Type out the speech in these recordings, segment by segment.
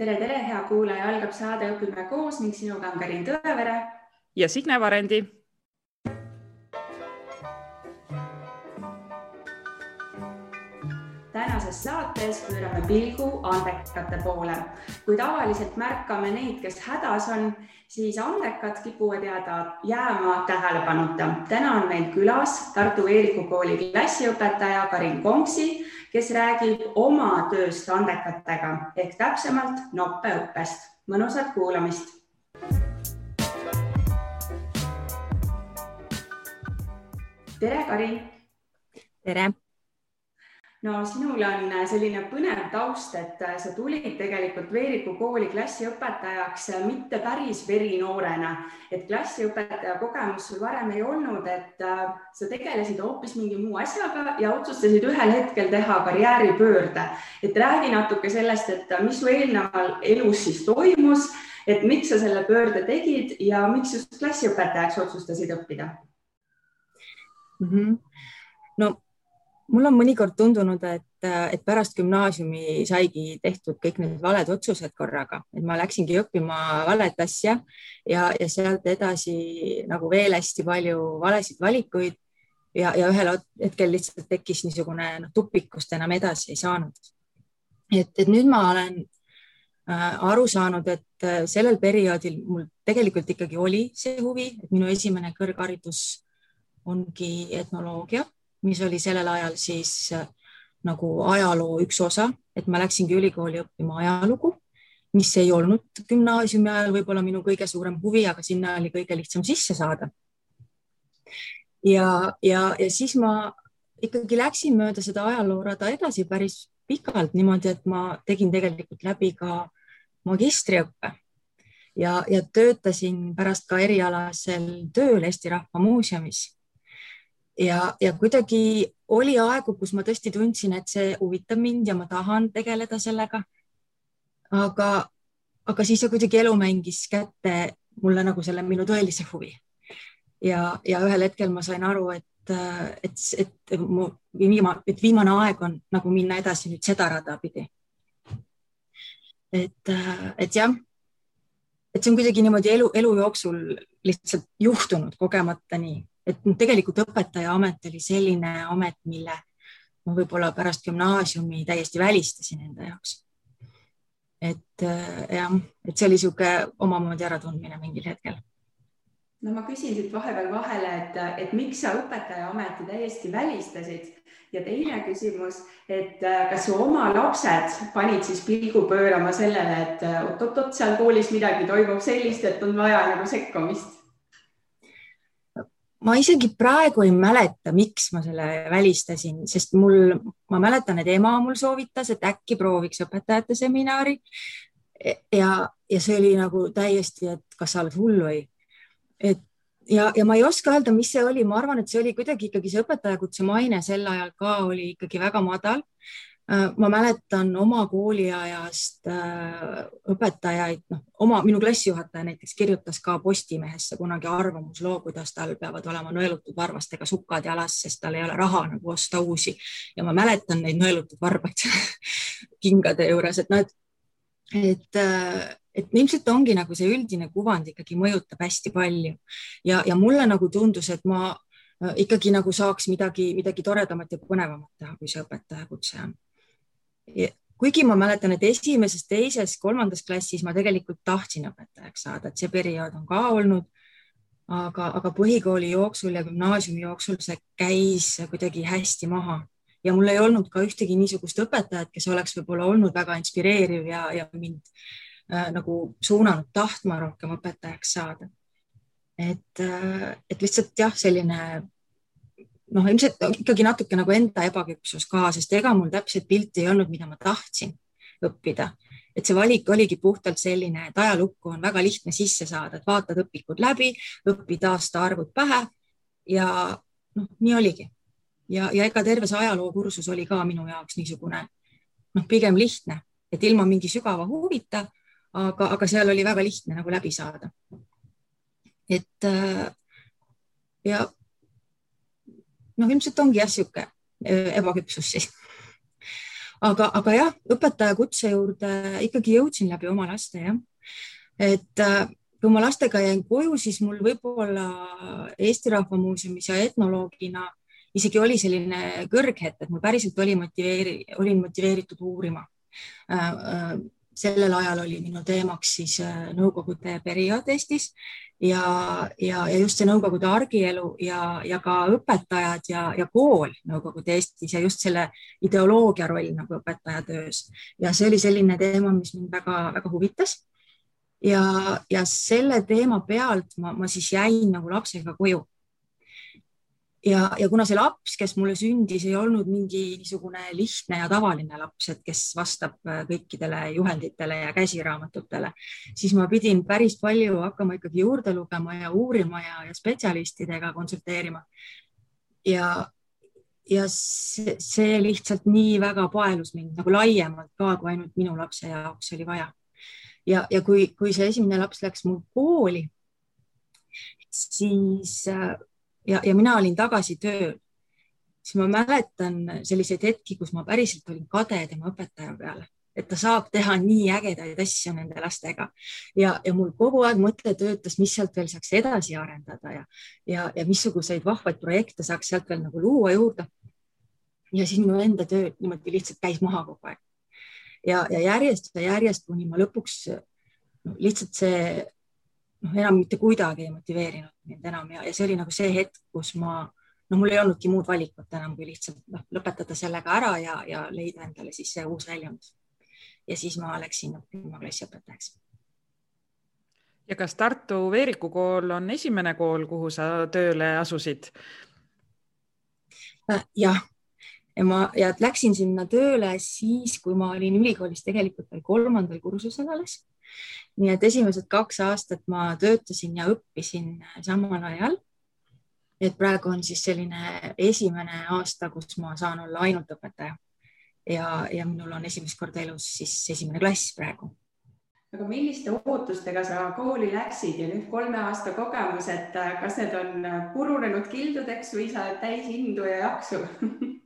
tere, tere, hea kuulaja, algab saade Õpime koos ning sinuga on Karin Tõevere. ja Signe Varendi. Tänases saates pöörame pilgu andekate poole. kui tavaliselt märkame neid, kes hädas on, siis andekad kipuvad jääda, jääma tähelepanuta. täna on meil külas Tartu Veeriku kooli klassiõpetaja Karin Konksi kes räägib oma tööst andekatega ehk täpsemalt noppeõppest. mõnusat kuulamist. tere, Karin. tere no sinul on selline põnev taust, et sa tulid tegelikult Veeriku kooli klassiõpetajaks mitte päris verinoorena, et klassiõpetaja kogemus sul varem ei olnud, et äh, sa tegelesid hoopis mingi muu asjaga ja otsustasid ühel hetkel teha karjääripöörde. et räägi natuke sellest, et mis su eelneval elus siis toimus, et miks sa selle pöörde tegid ja miks just klassiõpetajaks otsustasid õppida mm? -hmm. no mul on mõnikord tundunud, et, et pärast gümnaasiumi saigi tehtud kõik need valed otsused korraga, et ma läksingi õppima valet asja ja, ja sealt edasi nagu veel hästi palju valesid valikuid ja, ja ühel hetkel lihtsalt tekkis niisugune noh, tupik, kust enam edasi ei saanud. et, et nüüd ma olen äh, aru saanud, et äh, sellel perioodil mul tegelikult ikkagi oli see huvi, et minu esimene kõrgharidus ongi etnoloogia mis oli sellel ajal siis äh, nagu ajaloo üks osa, et ma läksingi ülikooli õppima ajalugu, mis ei olnud gümnaasiumi ajal võib-olla minu kõige suurem huvi, aga sinna oli kõige lihtsam sisse saada. ja, ja, ja siis ma ikkagi läksin mööda seda ajaloorada edasi päris pikalt niimoodi, et ma tegin tegelikult läbi ka magistriõppe ja, ja töötasin pärast ka erialasel tööl Eesti Rahva Muuseumis ja, ja kuidagi oli aegu, kus ma tõesti tundsin, et see huvitab mind ja ma tahan tegeleda sellega. aga, aga siis kuidagi elu mängis kätte mulle nagu selle minu tõelise huvi. ja, ja ühel hetkel ma sain aru, et, et, et mu viimane, et viimane aeg on nagu minna edasi nüüd seda rada pidi. et, et jah, et see on kuidagi niimoodi elu, elu jooksul lihtsalt juhtunud kogemata nii et tegelikult õpetaja amet oli selline amet, mille ma võib-olla pärast gümnaasiumi täiesti välistasin enda jaoks. et äh, jah, et see oli niisugune omamoodi äratundmine mingil hetkel no ma küsin siit vahepeal vahele, et, et miks sa õpetaja ameti täiesti välistasid ja teine küsimus, et äh, kas su oma lapsed panid siis pilgu pöörama sellele, et oot-oot-oot, seal koolis midagi toimub sellist, et on vaja nagu sekkumist? Ma isegi praegu ei mäleta, miks ma selle välistasin, sest mul, ma mäletan, et ema mul soovitas, et äkki prooviks õpetajate seminari. ja, ja see oli nagu täiesti, et kas sa oled hull või. et ja, ja ma ei oska öelda, mis see oli, ma arvan, et see oli kuidagi ikkagi see õpetajakutse maine sel ajal ka oli ikkagi väga madal ma mäletan oma kooliajast äh, õpetajaid, noh, oma, minu klassijuhataja näiteks kirjutas ka Postimehesse kunagi arvamusloo, kuidas tal peavad olema nõelutud varvastega sukad jalas, sest tal ei ole raha nagu osta uusi. Ja ma mäletan neid nõelutud varbaid kingade juures, et noh, et, et, äh, et ilmselt ongi nagu see üldine kuvand ikkagi mõjutab hästi palju. Ja, ja mulle nagu tundus, et ma ikkagi nagu saaks midagi, midagi toredamat ja põnevamat teha, kui see õpetajakutse on kuigi ma mäletan, et esimeses, teises, kolmandas klassis ma tegelikult tahtsin õpetajaks saada, et see periood on ka olnud. aga, aga põhikooli jooksul ja gümnaasiumi jooksul see käis kuidagi hästi maha ja mul ei olnud ka ühtegi niisugust õpetajat, kes oleks võib-olla olnud väga inspireeriv ja, ja mind äh, nagu suunanud tahtma rohkem õpetajaks saada. et äh,, et lihtsalt jah, selline noh, ilmselt ikkagi natuke nagu enda ebaküpsus ka, sest ega mul täpset pilti ei olnud, mida ma tahtsin õppida. et see valik oligi puhtalt selline, et ajalukku on väga lihtne sisse saada, et vaatad õpikud läbi, õpid aastaarvud pähe ja noh, nii oligi. ja, ja ega terve see ajalookursus oli ka minu jaoks niisugune noh, pigem lihtne, et ilma mingi sügava huvita, aga, aga seal oli väga lihtne nagu läbi saada. et äh, ja noh, ilmselt ongi jah, niisugune ebaküpsus siis. aga, aga jah, õpetaja kutse juurde ikkagi jõudsin läbi oma laste jah. et äh, kui ma lastega jäin koju, siis mul võib-olla Eesti Rahva Muuseumis ja etnoloogina isegi oli selline kõrghetk, et mul päriselt oli motiveeri-, olin motiveeritud uurima äh, äh, sellel ajal oli minu teemaks siis äh, Nõukogude periood Eestis ja, ja, ja just see Nõukogude argielu ja, ja ka õpetajad ja, ja kool Nõukogude Eestis ja just selle ideoloogia roll nagu õpetaja töös. ja see oli selline teema, mis mind väga-väga huvitas. ja, ja selle teema pealt ma, ma siis jäin nagu lapsega koju ja, ja kuna see laps, kes mulle sündis, ei olnud mingi niisugune lihtne ja tavaline laps, et kes vastab äh, kõikidele juhenditele ja käsiraamatutele, siis ma pidin päris palju hakkama ikkagi juurde lugema ja uurima ja, ja spetsialistidega konsulteerima. ja, ja see, see lihtsalt nii väga paelus mind nagu laiemalt ka, kui ainult minu lapse jaoks oli vaja. ja, ja kui, kui see esimene laps läks mul kooli, siis äh, ja, ja mina olin tagasi tööl, siis ma mäletan selliseid hetki, kus ma päriselt olin kade tema õpetaja peale, et ta saab teha nii ägedaid asju nende lastega ja, ja mul kogu aeg mõte töötas, mis sealt veel saaks edasi arendada ja, ja, ja missuguseid vahvaid projekte saaks sealt veel nagu luua juurde. ja siis minu enda töö niimoodi lihtsalt käis maha kogu aeg. ja, ja järjest ja järjest, kuni ma lõpuks no, lihtsalt see noh, enam mitte kuidagi ei motiveerinud mind enam ja, ja see oli nagu see hetk, kus ma, no mul ei olnudki muud valikut enam, kui lihtsalt noh, lõpetada sellega ära ja, ja leida endale siis see uus väljund. ja siis ma läksin õppima klassiõpetajaks. ja kas Tartu Veeriku kool on esimene kool, kuhu sa tööle asusid? Äh, jah, ja ma ja läksin sinna tööle siis, kui ma olin ülikoolis tegelikult veel kolmandal kursusel alles nii et esimesed kaks aastat ma töötasin ja õppisin samal ajal. et praegu on siis selline esimene aasta, kus ma saan olla ainult õpetaja. Ja, ja minul on esimest korda elus siis esimene klass praegu. Aga milliste ootustega sa kooli läksid ja nüüd kolme aasta kogemus, et kas need on purunenud kildudeks või sa oled täis indu ja jaksu?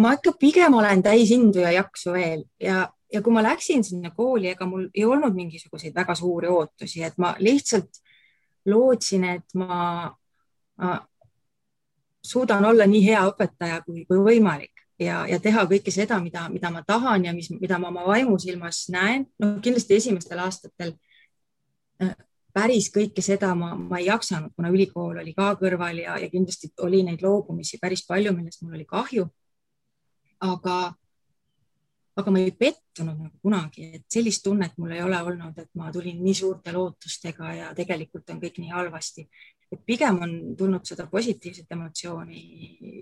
Ma ikka pigem olen täis indu ja jaksu veel ja, ja kui ma läksin sinna kooli, ega mul ei olnud mingisuguseid väga suuri ootusi, et ma lihtsalt lootsin, et ma, ma suudan olla nii hea õpetaja kui, kui võimalik ja, ja teha kõike seda, mida, mida ma tahan ja mis, mida ma oma vaimusilmas näen. no kindlasti esimestel aastatel äh, päris kõike seda ma, ma ei jaksanud, kuna ülikool oli ka kõrval ja, ja kindlasti oli neid loobumisi päris palju, millest mul oli kahju. aga aga ma ei pettunud nagu kunagi, et sellist tunnet mul ei ole olnud, et ma tulin nii suurte lootustega ja tegelikult on kõik nii halvasti. et pigem on tulnud seda positiivset emotsiooni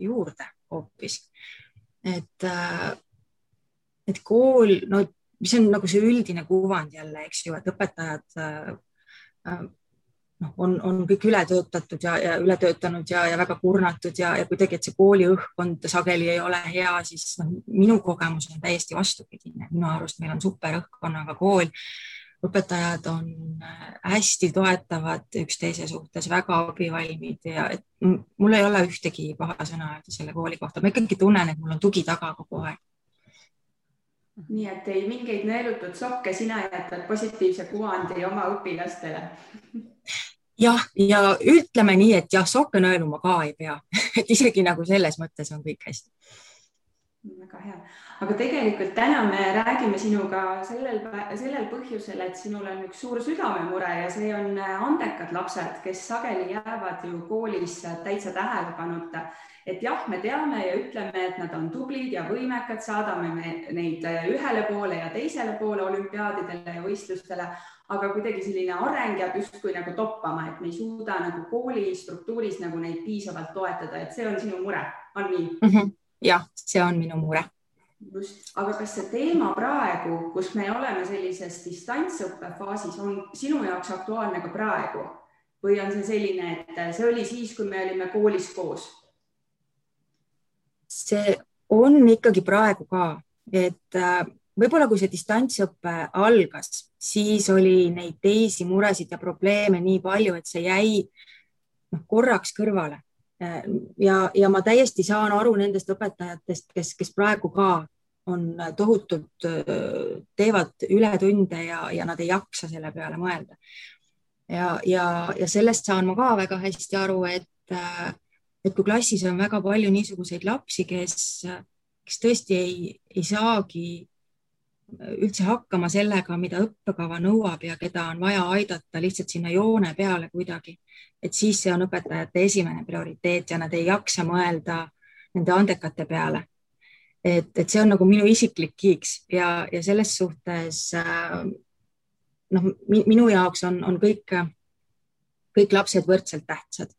juurde hoopis. et, äh, et kool, no mis on nagu see üldine kuvand jälle, eks ju, et õpetajad äh, äh, noh, on, on kõik üle töötatud ja, ja üle töötanud ja, ja väga kurnatud ja, ja kuidagi, et see kooli õhkkond sageli ei ole hea, siis noh, minu kogemus on täiesti vastupidine. minu arust meil on super õhkkonnaga kool. õpetajad on äh, hästi toetavad üksteise suhtes, väga abivalmid ja et mul ei ole ühtegi paha sõna öelda selle kooli kohta, ma ikkagi tunnen, et mul on tugi taga kogu aeg nii et ei mingeid neelutud sokke, sina jätad positiivse kuvandi oma õpilastele jah, ja ütleme nii, et jah, sokke nõeluma ka ei pea. Et isegi nagu selles mõttes on kõik hästi. väga hea, aga tegelikult täna me räägime sinuga sellel, sellel põhjusel, et sinul on üks suur südamemure ja see on andekad lapsed, kes sageli jäävad ju koolis täitsa tähelepanuta. Et jah, me teame ja ütleme, et nad on tublid ja võimekad, saadame me neid ühele poole ja teisele poole olümpiaadidele ja võistlustele, aga kuidagi selline areng jääb justkui nagu toppama, et me ei suuda nagu kooli struktuuris nagu neid piisavalt toetada, et see on sinu mure, on nii mm? -hmm. jah, see on minu mure just, aga kas see teema praegu, kus me oleme sellises distantsõppe faasis, on sinu jaoks aktuaalne ka praegu või on see selline, et see oli siis, kui me olime koolis koos? see on ikkagi praegu ka, et äh, võib-olla kui see distantsõpe algas, siis oli neid teisi muresid ja probleeme nii palju, et see jäi noh, korraks kõrvale ja, ja ma täiesti saan aru nendest õpetajatest, kes, kes praegu ka on tohutult, teevad ületunde ja, ja nad ei jaksa selle peale mõelda. ja, ja, ja sellest saan ma ka väga hästi aru, et, et kui klassis on väga palju niisuguseid lapsi, kes, kes tõesti ei, ei saagi üldse hakkama sellega, mida õppekava nõuab ja keda on vaja aidata lihtsalt sinna joone peale kuidagi, et siis see on õpetajate esimene prioriteet ja nad ei jaksa mõelda nende andekate peale. et, et see on nagu minu isiklik kiiks ja, ja selles suhtes äh, noh, minu jaoks on, on kõik, kõik lapsed võrdselt tähtsad.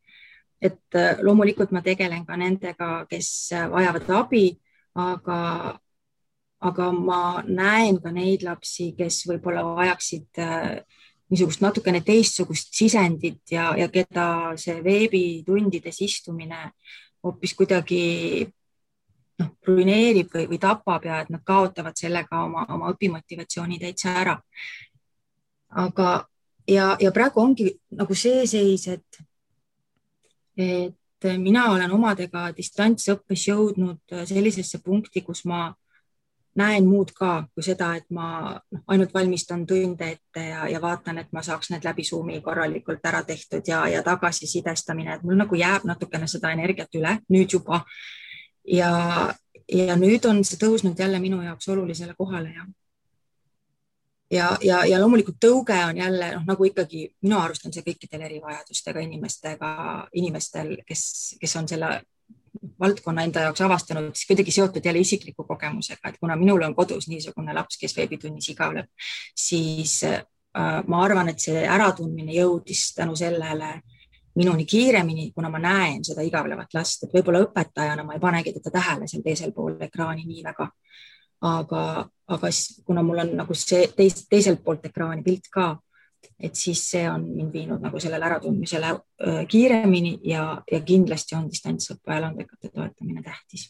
et äh, loomulikult ma tegelen ka nendega, kes vajavad abi, aga, aga ma näen ka neid lapsi, kes võib-olla vajaksid äh, niisugust natukene teistsugust sisendit ja, ja keda see veebitundides istumine hoopis kuidagi noh, ruineerib või, või tapab ja et nad kaotavad sellega oma, oma õpimotivatsiooni täitsa ära. aga, ja, ja praegu ongi nagu see seis, et, et mina olen omadega distantsõppes jõudnud sellisesse punkti, kus ma näen muud ka kui seda, et ma noh, ainult valmistan tunde ette ja, ja vaatan, et ma saaks need läbi Zoomi korralikult ära tehtud ja, ja tagasisidestamine, et mul nagu jääb natukene seda energiat üle nüüd juba. ja, ja nüüd on see tõusnud jälle minu jaoks olulisele kohale ja ja, ja, ja loomulikult tõuge on jälle noh, nagu ikkagi minu arust on see kõikidel erivajadustega inimestega, inimestel, kes, kes on selle valdkonna enda jaoks avastanud, siis kuidagi seotud jälle isikliku kogemusega, et kuna minul on kodus niisugune laps, kes veebitunnis igavleb, siis äh, ma arvan, et see äratundmine jõudis tänu sellele minuni kiiremini, kuna ma näen seda igavlevat last, et võib-olla õpetajana ma ei panegi teda tähele seal teisel pool ekraani nii väga. aga, aga kuna mul on nagu see teis, teiselt poolt ekraani pilt ka, et siis see on mind viinud nagu sellele äratundmisele kiiremini ja, ja kindlasti on distantsõppe elandekate toetamine tähtis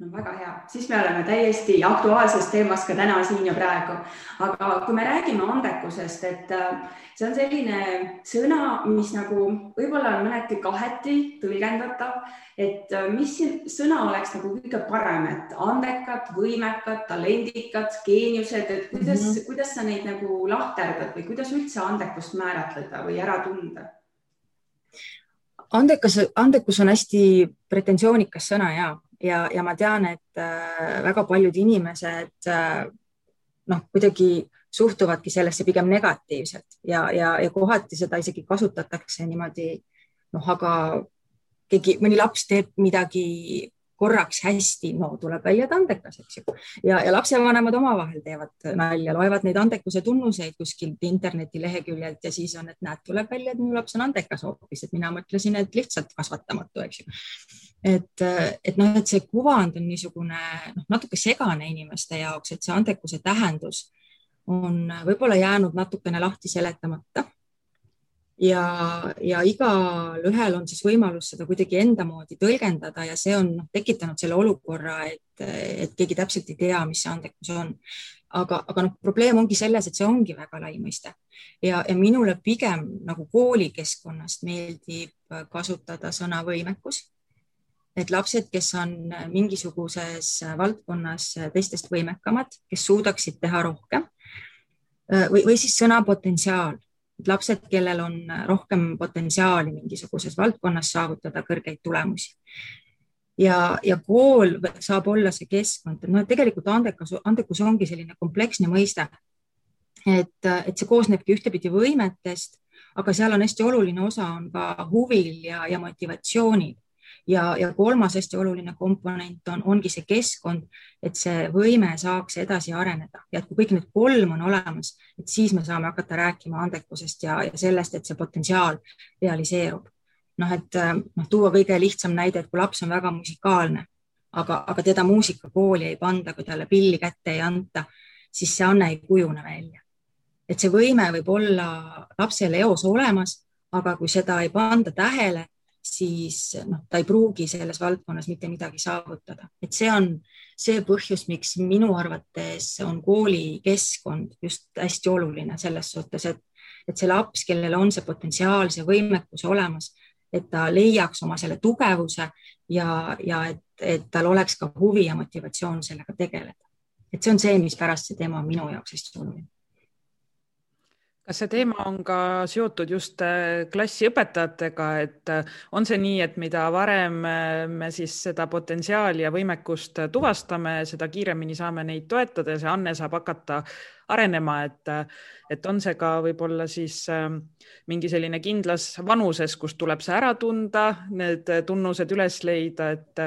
no väga hea, siis me oleme täiesti aktuaalses teemas ka täna siin ja praegu. aga kui me räägime andekusest, et äh, see on selline sõna, mis nagu võib-olla on mõneti kaheti tõlgendatav, et äh, mis sõna oleks nagu kõige parem, et andekad, võimekad, talendikad, geeniused, et kuidas mm, -hmm. kuidas sa neid nagu lahterdad või kuidas üldse andekust määratleda või ära tunda? andekas, andekus on hästi pretensioonikas sõna ja ja, ja ma tean, et äh, väga paljud inimesed äh, noh, kuidagi suhtuvadki sellesse pigem negatiivselt ja, ja, ja kohati seda isegi kasutatakse niimoodi noh, aga keegi, mõni laps teeb midagi korraks hästi, no tuleb välja, et andekas, eks ju. ja, ja lapsevanemad omavahel teevad nalja, loevad neid andekuse tunnuseid kuskilt internetileheküljelt ja siis on, et näed, tuleb välja, et minu laps on andekas hoopis, et mina mõtlesin, et lihtsalt kasvatamatu, eks ju. Et, et noh, et see kuvand on niisugune noh, natuke segane inimeste jaoks, et see andekuse tähendus on võib-olla jäänud natukene lahti seletamata ja, ja igalühel on siis võimalus seda kuidagi enda moodi tõlgendada ja see on noh, tekitanud selle olukorra, et, et keegi täpselt ei tea, mis see andekus on. aga, aga noh, probleem ongi selles, et see ongi väga lai mõiste ja, ja minule pigem nagu koolikeskkonnast meeldib kasutada sõna võimekus. Et lapsed, kes on mingisuguses valdkonnas teistest võimekamad, kes suudaksid teha rohkem või, või siis sõna potentsiaal lapsed, kellel on rohkem potentsiaali mingisuguses valdkonnas saavutada kõrgeid tulemusi. ja, ja kool saab olla see keskkond, noh, tegelikult andekas, andekus ongi selline kompleksne mõiste. et, et see koosnebki ühtepidi võimetest, aga seal on hästi oluline osa on ka huvil ja, ja motivatsioonil ja, ja kolmas hästi oluline komponent on, ongi see keskkond, et see võime saaks edasi areneda ja et kui kõik need kolm on olemas, et siis me saame hakata rääkima andekusest ja, ja sellest, et see potentsiaal realiseerub. noh, et noh, tuua kõige lihtsam näide, et kui laps on väga musikaalne, aga, aga teda muusikakooli ei panda, kui talle pilli kätte ei anta, siis see anne ei kujune välja. et see võime võib olla lapsel eos olemas, aga kui seda ei panda tähele siis noh, ta ei pruugi selles valdkonnas mitte midagi saavutada, et see on see põhjus, miks minu arvates on koolikeskkond just hästi oluline selles suhtes, et, et see laps, kellel on see potentsiaal, see võimekus olemas, et ta leiaks oma selle tugevuse ja, ja et, et tal oleks ka huvi ja motivatsioon sellega tegeleda. et see on see, mispärast see teema on minu jaoks hästi oluline kas see teema on ka seotud just äh, klassiõpetajatega, et äh, on see nii, et mida varem äh, me siis seda potentsiaali ja võimekust tuvastame, seda kiiremini saame neid toetada ja see anne saab hakata arenema, et, et on see ka võib-olla siis mingi selline kindlas vanuses, kus tuleb see ära tunda, need tunnused üles leida, et,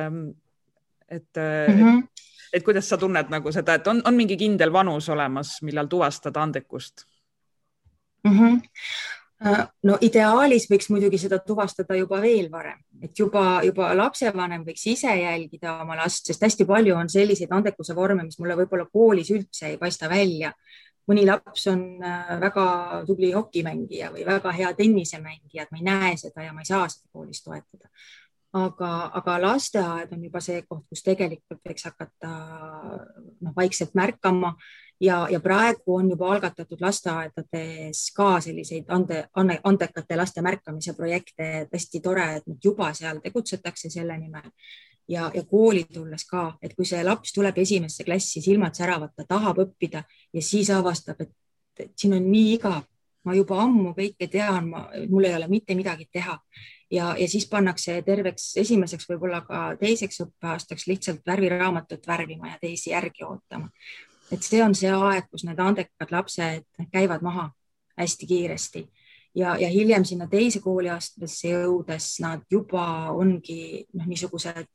et mm, -hmm. et, et kuidas sa tunned nagu seda, et on, on mingi kindel vanus olemas, millal tuvastada andekust mm. -hmm no ideaalis võiks muidugi seda tuvastada juba veel varem, et juba, juba lapsevanem võiks ise jälgida oma last, sest hästi palju on selliseid andekuse vorme, mis mulle võib-olla koolis üldse ei paista välja. mõni laps on äh, väga tubli hokimängija või väga hea tennisemängija, et ma ei näe seda ja ma ei saa seda koolis toetada. aga, aga lasteaed on juba see koht, kus tegelikult võiks hakata noh, vaikselt märkama ja, ja praegu on juba algatatud lasteaedades ka selliseid ande, ande, andekate laste märkamise projekte, et hästi tore, et juba seal tegutsetakse selle nimel. Ja, ja kooli tulles ka, et kui see laps tuleb esimesse klassi, silmad säravad, ta tahab õppida ja siis avastab, et siin on nii igav, ma juba ammu kõike tean, ma, mul ei ole mitte midagi teha. Ja, ja siis pannakse terveks esimeseks, võib-olla ka teiseks õppeaastaks lihtsalt värviraamatut värvima ja teisi järgi ootama et see on see aeg, kus need andekad lapsed käivad maha hästi kiiresti ja, ja hiljem sinna teise kooliastmesse jõudes nad juba ongi noh, niisugused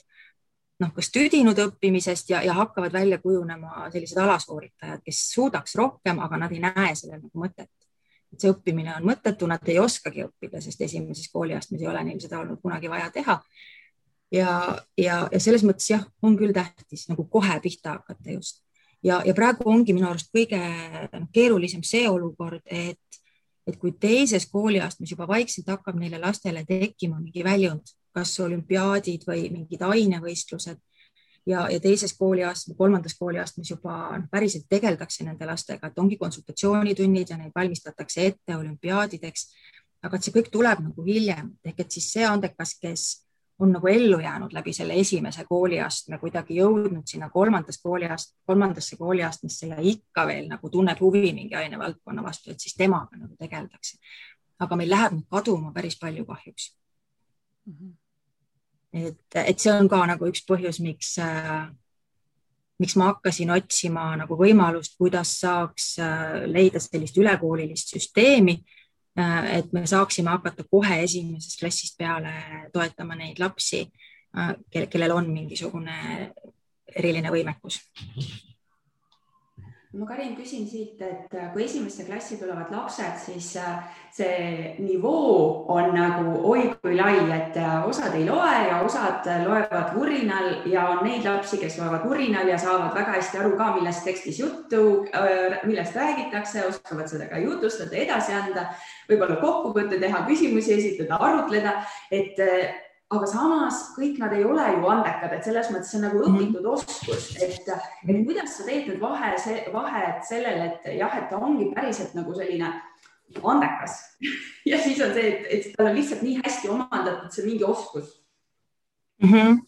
noh, kas tüdinud õppimisest ja, ja hakkavad välja kujunema sellised alasooritajad, kes suudaks rohkem, aga nad ei näe sellel nagu mõtet. et see õppimine on mõttetu, nad ei oskagi õppida, sest esimeses kooliastmes ei ole neil seda olnud kunagi vaja teha. ja, ja, ja selles mõttes jah, on küll tähtis nagu kohe pihta hakata just ja, ja praegu ongi minu arust kõige keerulisem see olukord, et, et kui teises kooliastmes juba vaikselt hakkab neile lastele tekkima mingi väljund, kas olümpiaadid või mingid ainevõistlused ja, ja teises kooliastmes, kolmandas kooliastmes juba noh, päriselt tegeldakse nende lastega, et ongi konsultatsioonitunnid ja neid valmistatakse ette olümpiaadideks. aga et see kõik tuleb nagu hiljem ehk et siis see andekas, kes on nagu ellu jäänud läbi selle esimese kooliastme, kuidagi jõudnud sinna kolmandas kooliast-, kolmandasse kooliastmesse ja ikka veel nagu tunneb huvi mingi ainevaldkonna vastu, et siis temaga nagu tegeldakse. aga meil läheb kaduma päris palju kahjuks mm. -hmm. et, et see on ka nagu üks põhjus, miks äh, miks ma hakkasin otsima nagu võimalust, kuidas saaks äh, leida sellist ülekoolilist süsteemi et me saaksime hakata kohe esimesest klassist peale toetama neid lapsi, äh, kellel on mingisugune eriline võimekus ma Karin küsin siit, et äh, kui esimesse klassi tulevad lapsed, siis äh, see nivoo on nagu oi kui lai, et äh, osad ei loe ja osad loevad vurinal ja on neid lapsi, kes loevad vurinal ja saavad väga hästi aru ka, millest tekstis juttu, millest räägitakse, oskavad seda ka jutustada, edasi anda, võib-olla kokkuvõtte teha, küsimusi esitada, arutleda, et aga samas kõik nad ei ole ju andekad, et selles mõttes see on nagu mhm. õpitud oskus, et, et kuidas sa teed nüüd vahe, vahet sellele, et jah, et ta ongi päriselt nagu selline andekas ja siis on see, et, et tal on lihtsalt nii hästi omandatud see mingi oskus mm. -hmm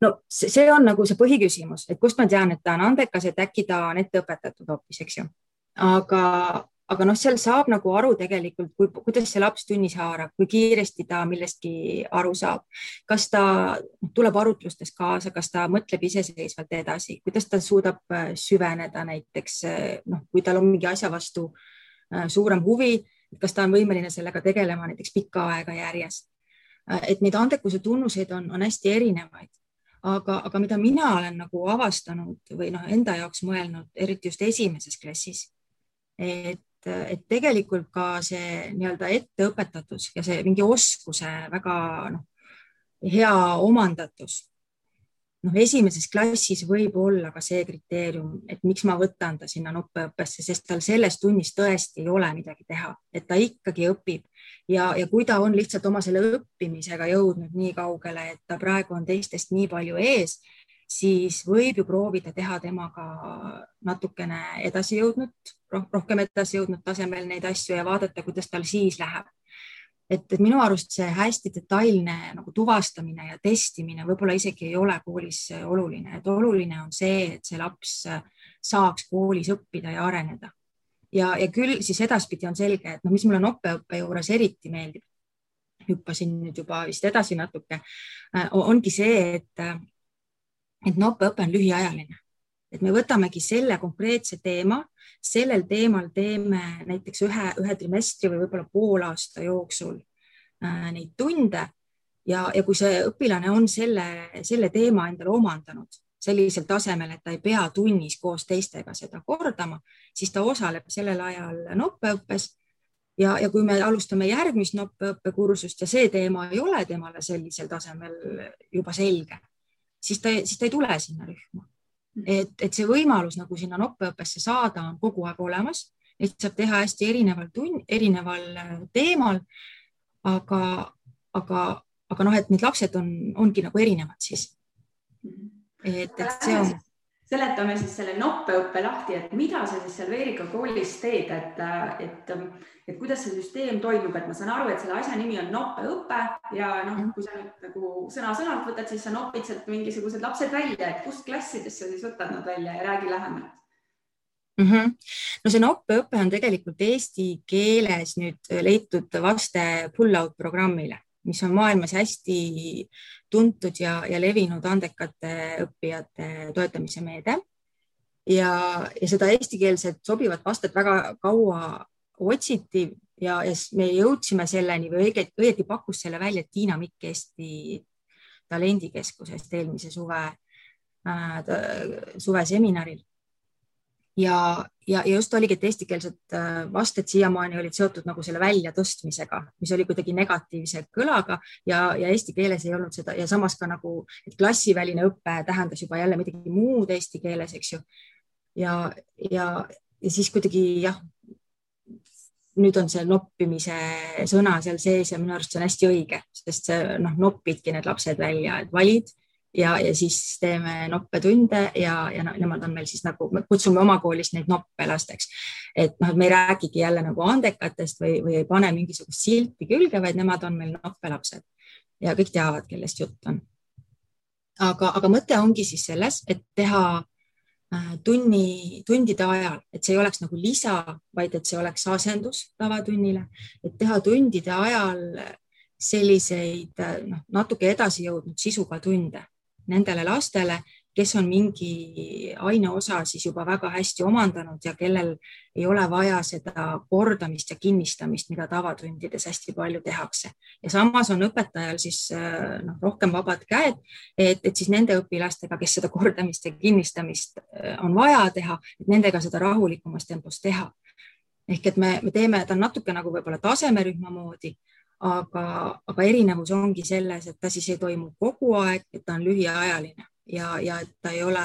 no see on nagu see põhiküsimus, et kust ma tean, et ta on andekas, et äkki ta on ette õpetatud hoopis, eks ju. aga, aga noh, seal saab nagu aru tegelikult, kui, kuidas see laps tunnis haarab, kui kiiresti ta millestki aru saab, kas ta tuleb arutlustes kaasa, kas ta mõtleb iseseisvalt edasi, kuidas ta suudab äh, süveneda näiteks äh, noh, kui tal on mingi asja vastu äh, suurem huvi, kas ta on võimeline sellega tegelema näiteks pikka aega järjest. et neid andekuse tunnuseid on, on hästi erinevaid aga, aga mida mina olen nagu avastanud või noh, enda jaoks mõelnud, eriti just esimeses klassis, et et tegelikult ka see nii-öelda etteõpetatus ja see mingi oskuse väga noh, hea omandatus. noh, esimeses klassis võib olla ka see kriteerium, et miks ma võtan ta sinna nuppeõppesse, sest tal selles tunnis tõesti ei ole midagi teha, et ta ikkagi õpib ja, ja kui ta on lihtsalt oma selle õppimisega jõudnud nii kaugele, et ta praegu on teistest nii palju ees, siis võib ju proovida teha temaga natukene edasi jõudnud, rohkem edasi jõudnud tasemel neid asju ja vaadata, kuidas tal siis läheb. et, et minu arust see hästi detailne nagu tuvastamine ja testimine võib-olla isegi ei ole koolis oluline, et oluline on see, et see laps saaks koolis õppida ja areneda. ja, ja küll siis edaspidi on selge, et noh, mis mulle nopeõppe juures eriti meeldib, hüppasin nüüd juba vist edasi natuke, ongi see, et, et nopeõpe on lühiajaline. Et me võtamegi selle konkreetse teema, sellel teemal teeme näiteks ühe, ühe trimestri või võib-olla poolaasta jooksul äh, neid tunde. Ja, ja kui see õpilane on selle, selle teema endale omandanud sellisel tasemel, et ta ei pea tunnis koos teistega seda kordama, siis ta osaleb sellel ajal noppeõppes. Ja, ja kui me alustame järgmist noppeõppekursust ja see teema ei ole temale sellisel tasemel juba selge, siis ta, siis ta ei tule sinna rühma et, et see võimalus nagu sinna noppeõppesse saada on kogu aeg olemas, neid saab teha hästi erineval tund, erineval äh, teemal. aga, aga, aga noh, et need lapsed on, ongi nagu erinevad siis. et, et see on seletame siis selle noppeõppe lahti, et mida sa siis seal Veerika koolis teed, et, et, et kuidas see süsteem toimub, et ma saan aru, et selle asja nimi on noppeõpe ja noh, mhm. kui sa nüüd nagu sõna-sõnalt võtad, siis sa nopid sealt mingisugused lapsed välja, et kust klassidest sa siis võtad nad välja ja räägi lähemalt mm. -hmm. no see noppeõpe on tegelikult eesti keeles nüüd leitud vaste pull-out programmile mis on maailmas hästi tuntud ja, ja levinud andekate õppijate toetamise meede. ja, ja seda eestikeelset sobivat vastet väga kaua otsiti ja, ja me jõudsime selleni või õieti, õieti pakkus selle välja Tiina Mikk Eesti talendikeskusest eelmise suve äh,, suveseminaril ja, ja, ja just oligi, et eestikeelsed äh, vasted siiamaani olid seotud nagu selle väljatõstmisega, mis oli kuidagi negatiivse kõlaga ja, ja eesti keeles ei olnud seda ja samas ka nagu, et klassiväline õpe tähendas juba jälle midagi muud eesti keeles, eks ju. ja, ja, ja siis kuidagi jah, nüüd on see noppimise sõna seal sees ja minu arust see on hästi õige, sest see noh, noppidki need lapsed välja, et valid ja, ja siis teeme noppetunde ja, ja nemad on meil siis nagu, me kutsume oma koolis neid noppelasteks. et noh, et me ei räägigi jälle nagu andekatest või, või ei pane mingisugust silti külge, vaid nemad on meil noppelapsed ja kõik teavad, kellest jutt on. aga, aga mõte ongi siis selles, et teha äh, tunni, tundide ajal, et see ei oleks nagu lisa, vaid et see oleks asendus tavatunnile, et teha tundide ajal selliseid noh, natuke edasi jõudnud sisuga tunde nendele lastele, kes on mingi aineosa siis juba väga hästi omandanud ja kellel ei ole vaja seda kordamist ja kinnistamist, mida tavatundides hästi palju tehakse. ja samas on õpetajal siis äh, noh, rohkem vabad käed, et, et siis nende õpilastega, kes seda kordamist ja kinnistamist äh, on vaja teha, nendega seda rahulikumas tempos teha. ehk et me, me teeme, ta on natuke nagu võib-olla tasemerühma moodi aga, aga erinevus ongi selles, et ta siis ei toimu kogu aeg, et ta on lühiajaline ja, ja et ta ei ole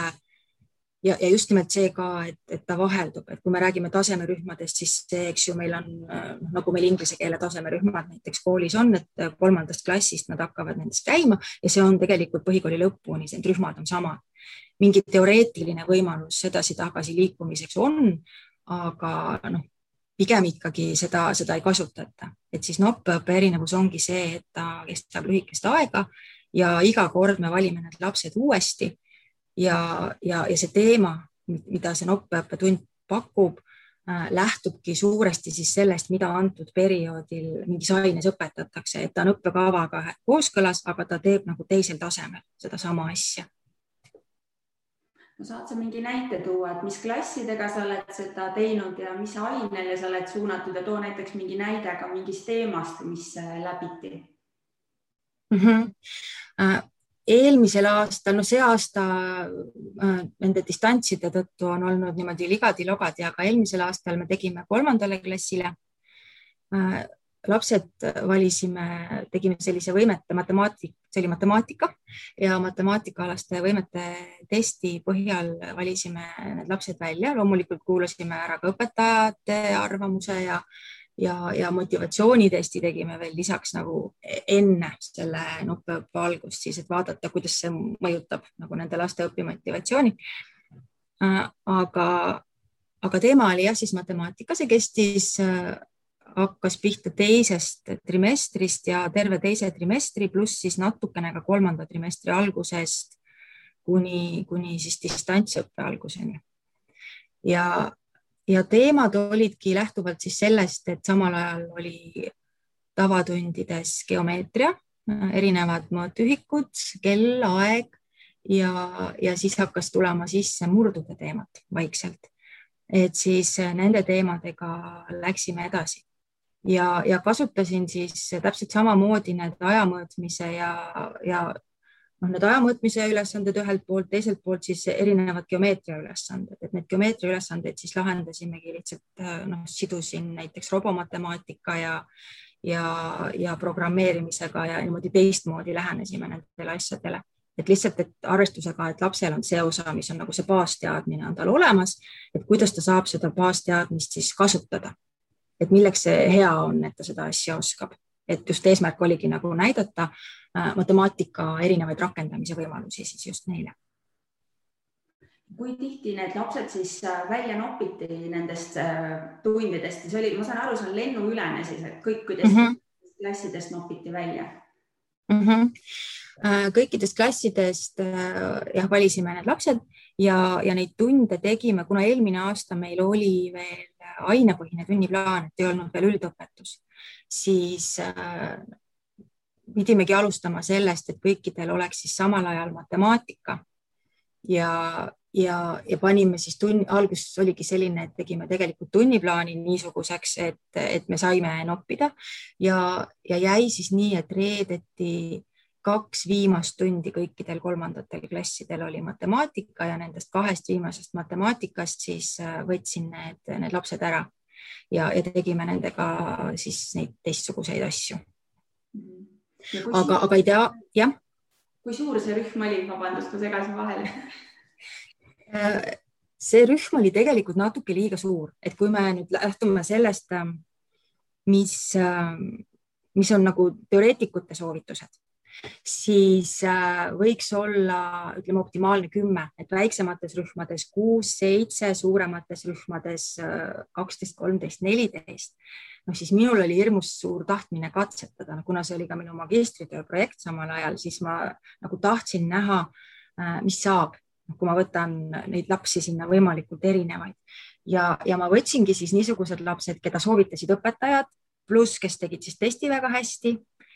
ja, ja just nimelt see ka, et, et ta vaheldub, et kui me räägime tasemerühmadest, siis see, eks ju, meil on noh, nagu meil inglise keele tasemerühmad näiteks koolis on, et kolmandast klassist nad hakkavad nendes käima ja see on tegelikult põhikooli lõpuni, need rühmad on samad. mingi teoreetiline võimalus edasi-tagasi liikumiseks on, aga noh, pigem ikkagi seda, seda ei kasutata, et siis noppeõppe erinevus ongi see, et ta kestab lühikest aega ja iga kord me valime need lapsed uuesti ja, ja, ja see teema, mida see noppeõppetund pakub äh,, lähtubki suuresti siis sellest, mida antud perioodil mingis aines õpetatakse, et ta on õppekavaga kooskõlas, aga ta teeb nagu teisel tasemel sedasama asja no saad sa mingi näite tuua, et mis klassidega sa oled seda teinud ja mis ainele sa oled suunatud ja too näiteks mingi näide ka mingist teemast, mis äh, läbiti mm. -hmm. eelmisel aastal, no see aasta äh, nende distantside tõttu on olnud niimoodi ligadi-logadi, aga eelmisel aastal me tegime kolmandale klassile lapsed valisime, tegime sellise võimete matemaatik, see oli matemaatika ja matemaatikaalaste võimete testi põhjal valisime need lapsed välja. loomulikult kuulasime ära ka õpetajate arvamuse ja, ja, ja motivatsioonitesti tegime veel lisaks nagu enne selle nopeõppe algust siis, et vaadata, kuidas see mõjutab nagu nende laste õpimotivatsiooni. aga, aga teema oli jah, siis matemaatika, see kestis hakkas pihta teisest trimestrist ja terve teise trimestri, pluss siis natukene ka kolmanda trimestri algusest kuni, kuni siis distantsõppe alguseni. ja, ja teemad olidki lähtuvalt siis sellest, et samal ajal oli tavatundides geomeetria, erinevad mõõtühikud, kell, aeg ja, ja siis hakkas tulema sisse murdude teemat vaikselt. et siis nende teemadega läksime edasi ja, ja kasutasin siis täpselt samamoodi need aja mõõtmise ja, ja noh, need aja mõõtmise ülesanded ühelt poolt, teiselt poolt siis erinevad geomeetria ülesanded, et need geomeetria ülesandeid siis lahendasimegi lihtsalt noh, sidusin näiteks robomatemaatika ja ja, ja programmeerimisega ja niimoodi teistmoodi lähenesime nendele asjadele. Et lihtsalt, et arvestusega, et lapsel on see osa, mis on nagu see baasteadmine on tal olemas, et kuidas ta saab seda baasteadmist siis kasutada et milleks see hea on, et ta seda asja oskab, et just eesmärk oligi nagu näidata äh, matemaatika erinevaid rakendamise võimalusi siis just neile. kui tihti need lapsed siis äh, välja nopiti nendest äh, tundidest, see oli, ma saan aru, see on lennuülene siis, et kõikidest mm -hmm. klassidest nopiti välja mm? -hmm kõikidest klassidest jah, valisime need lapsed ja, ja neid tunde tegime, kuna eelmine aasta meil oli veel ainepõhine tunniplaan, et ei olnud veel üldõpetus, siis äh, pidimegi alustama sellest, et kõikidel oleks siis samal ajal matemaatika. Ja, ja, ja panime siis tunni, alguses oligi selline, et tegime tegelikult tunniplaani niisuguseks, et, et me saime noppida. Ja, ja jäi siis nii, et reedeti kaks viimast tundi kõikidel kolmandatel klassidel oli matemaatika ja nendest kahest viimasest matemaatikast siis äh, võtsin need, need lapsed ära ja, ja tegime nendega siis neid teistsuguseid asju. aga, aga ei tea, jah. kui suur see rühm oli, vabandust, ma segasin vahele äh, see rühm oli tegelikult natuke liiga suur, et kui me nüüd lähtume sellest, äh, mis, mis on nagu teoreetikute soovitused siis äh, võiks olla, ütleme, optimaalne kümme, et väiksemates rühmades kuus, seitse, suuremates rühmades äh, kaksteist, kolmteist, neliteist. noh, siis minul oli hirmus suur tahtmine katsetada, kuna see oli ka minu magistritöö projekt samal ajal, siis ma nagu tahtsin näha, äh, mis saab, kui ma võtan neid lapsi sinna võimalikult erinevaid ja, ja ma võtsingi siis niisugused lapsed, keda soovitasid õpetajad, pluss, kes tegid siis testi väga hästi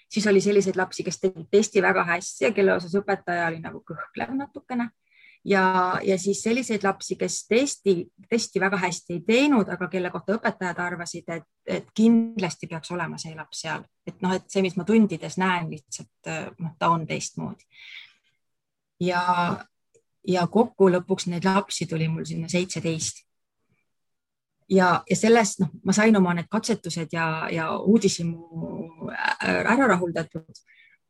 siis oli selliseid lapsi, kes tegid testi väga hästi ja kelle osas õpetaja oli nagu kõhklev natukene. ja, ja siis selliseid lapsi, kes testi, testi väga hästi ei teinud, aga kelle kohta õpetajad arvasid, et, et kindlasti peaks olema see laps seal, et noh, et see, mis ma tundides näen, lihtsalt noh, ta on teistmoodi. ja, ja kokku lõpuks neid lapsi tuli mul sinna seitseteist ja, ja sellest noh, ma sain oma need katsetused ja, ja uudishimu ära rahuldatud.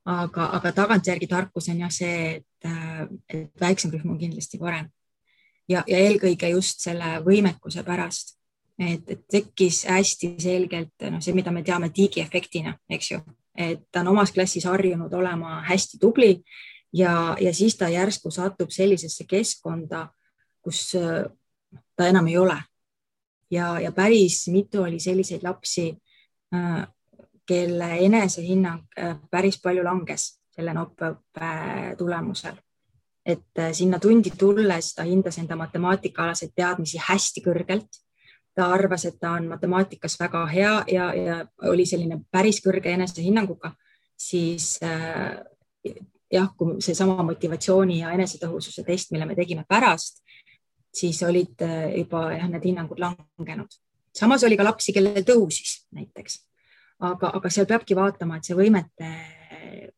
aga, aga tagantjärgi tarkus on jah see, et, et väiksem rühm on kindlasti parem. Ja, ja eelkõige just selle võimekuse pärast, et, et tekkis hästi selgelt noh, see, mida me teame digiefektina, eks ju, et ta on omas klassis harjunud olema hästi tubli ja, ja siis ta järsku satub sellisesse keskkonda, kus ta enam ei ole ja, ja päris mitu oli selliseid lapsi, äh, kelle enesehinnang äh, päris palju langes selle noppõppe tulemusel. et äh, sinna tundi tulles ta hindas enda matemaatikaalaseid teadmisi hästi kõrgelt. ta arvas, et ta on matemaatikas väga hea ja, ja oli selline päris kõrge enesehinnanguga, siis jah, kui seesama motivatsiooni ja enesetõhususe test, mille me tegime pärast, siis olid äh, juba jah, need hinnangud langenud. samas oli ka lapsi, kellel tõusis näiteks, aga, aga seal peabki vaatama, et see võimete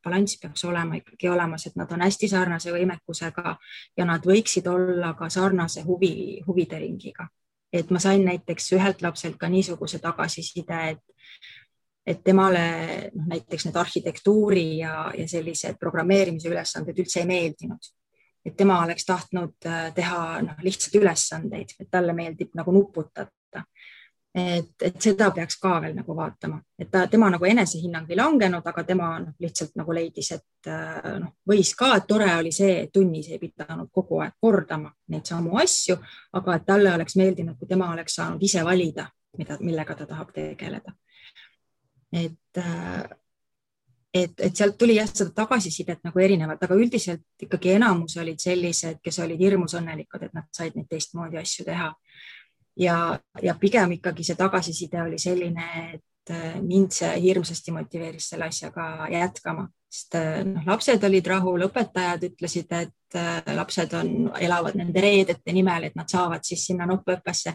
balanss peaks olema ikkagi olemas, et nad on hästi sarnase võimekusega ja nad võiksid olla ka sarnase huvi, huvide ringiga. et ma sain näiteks ühelt lapselt ka niisuguse tagasiside, et, et temale noh, näiteks need arhitektuuri ja, ja sellised programmeerimise ülesanded üldse ei meeldinud et tema oleks tahtnud äh, teha noh, lihtsalt ülesandeid, et talle meeldib nagu nuputada. et, et seda peaks ka veel nagu vaatama, et ta, tema nagu enesehinnang ei langenud, aga tema noh, lihtsalt nagu leidis, et äh, noh, võis ka, et tore oli see, et tunnis ei pidanud kogu aeg kordama neid samu asju, aga et talle oleks meeldinud, kui tema oleks saanud ise valida, mida, millega ta tahab tegeleda. Et et, et sealt tuli jah, seda tagasisidet nagu erinevalt, aga üldiselt ikkagi enamus olid sellised, kes olid hirmus õnnelikud, et nad said neid teistmoodi asju teha. ja, ja pigem ikkagi see tagasiside oli selline, et äh, mind see hirmsasti motiveeris selle asjaga jätkama, sest äh, noh, lapsed olid rahul, õpetajad ütlesid, et äh, lapsed on, elavad nende reedete nimel, et nad saavad siis sinna noppõppesse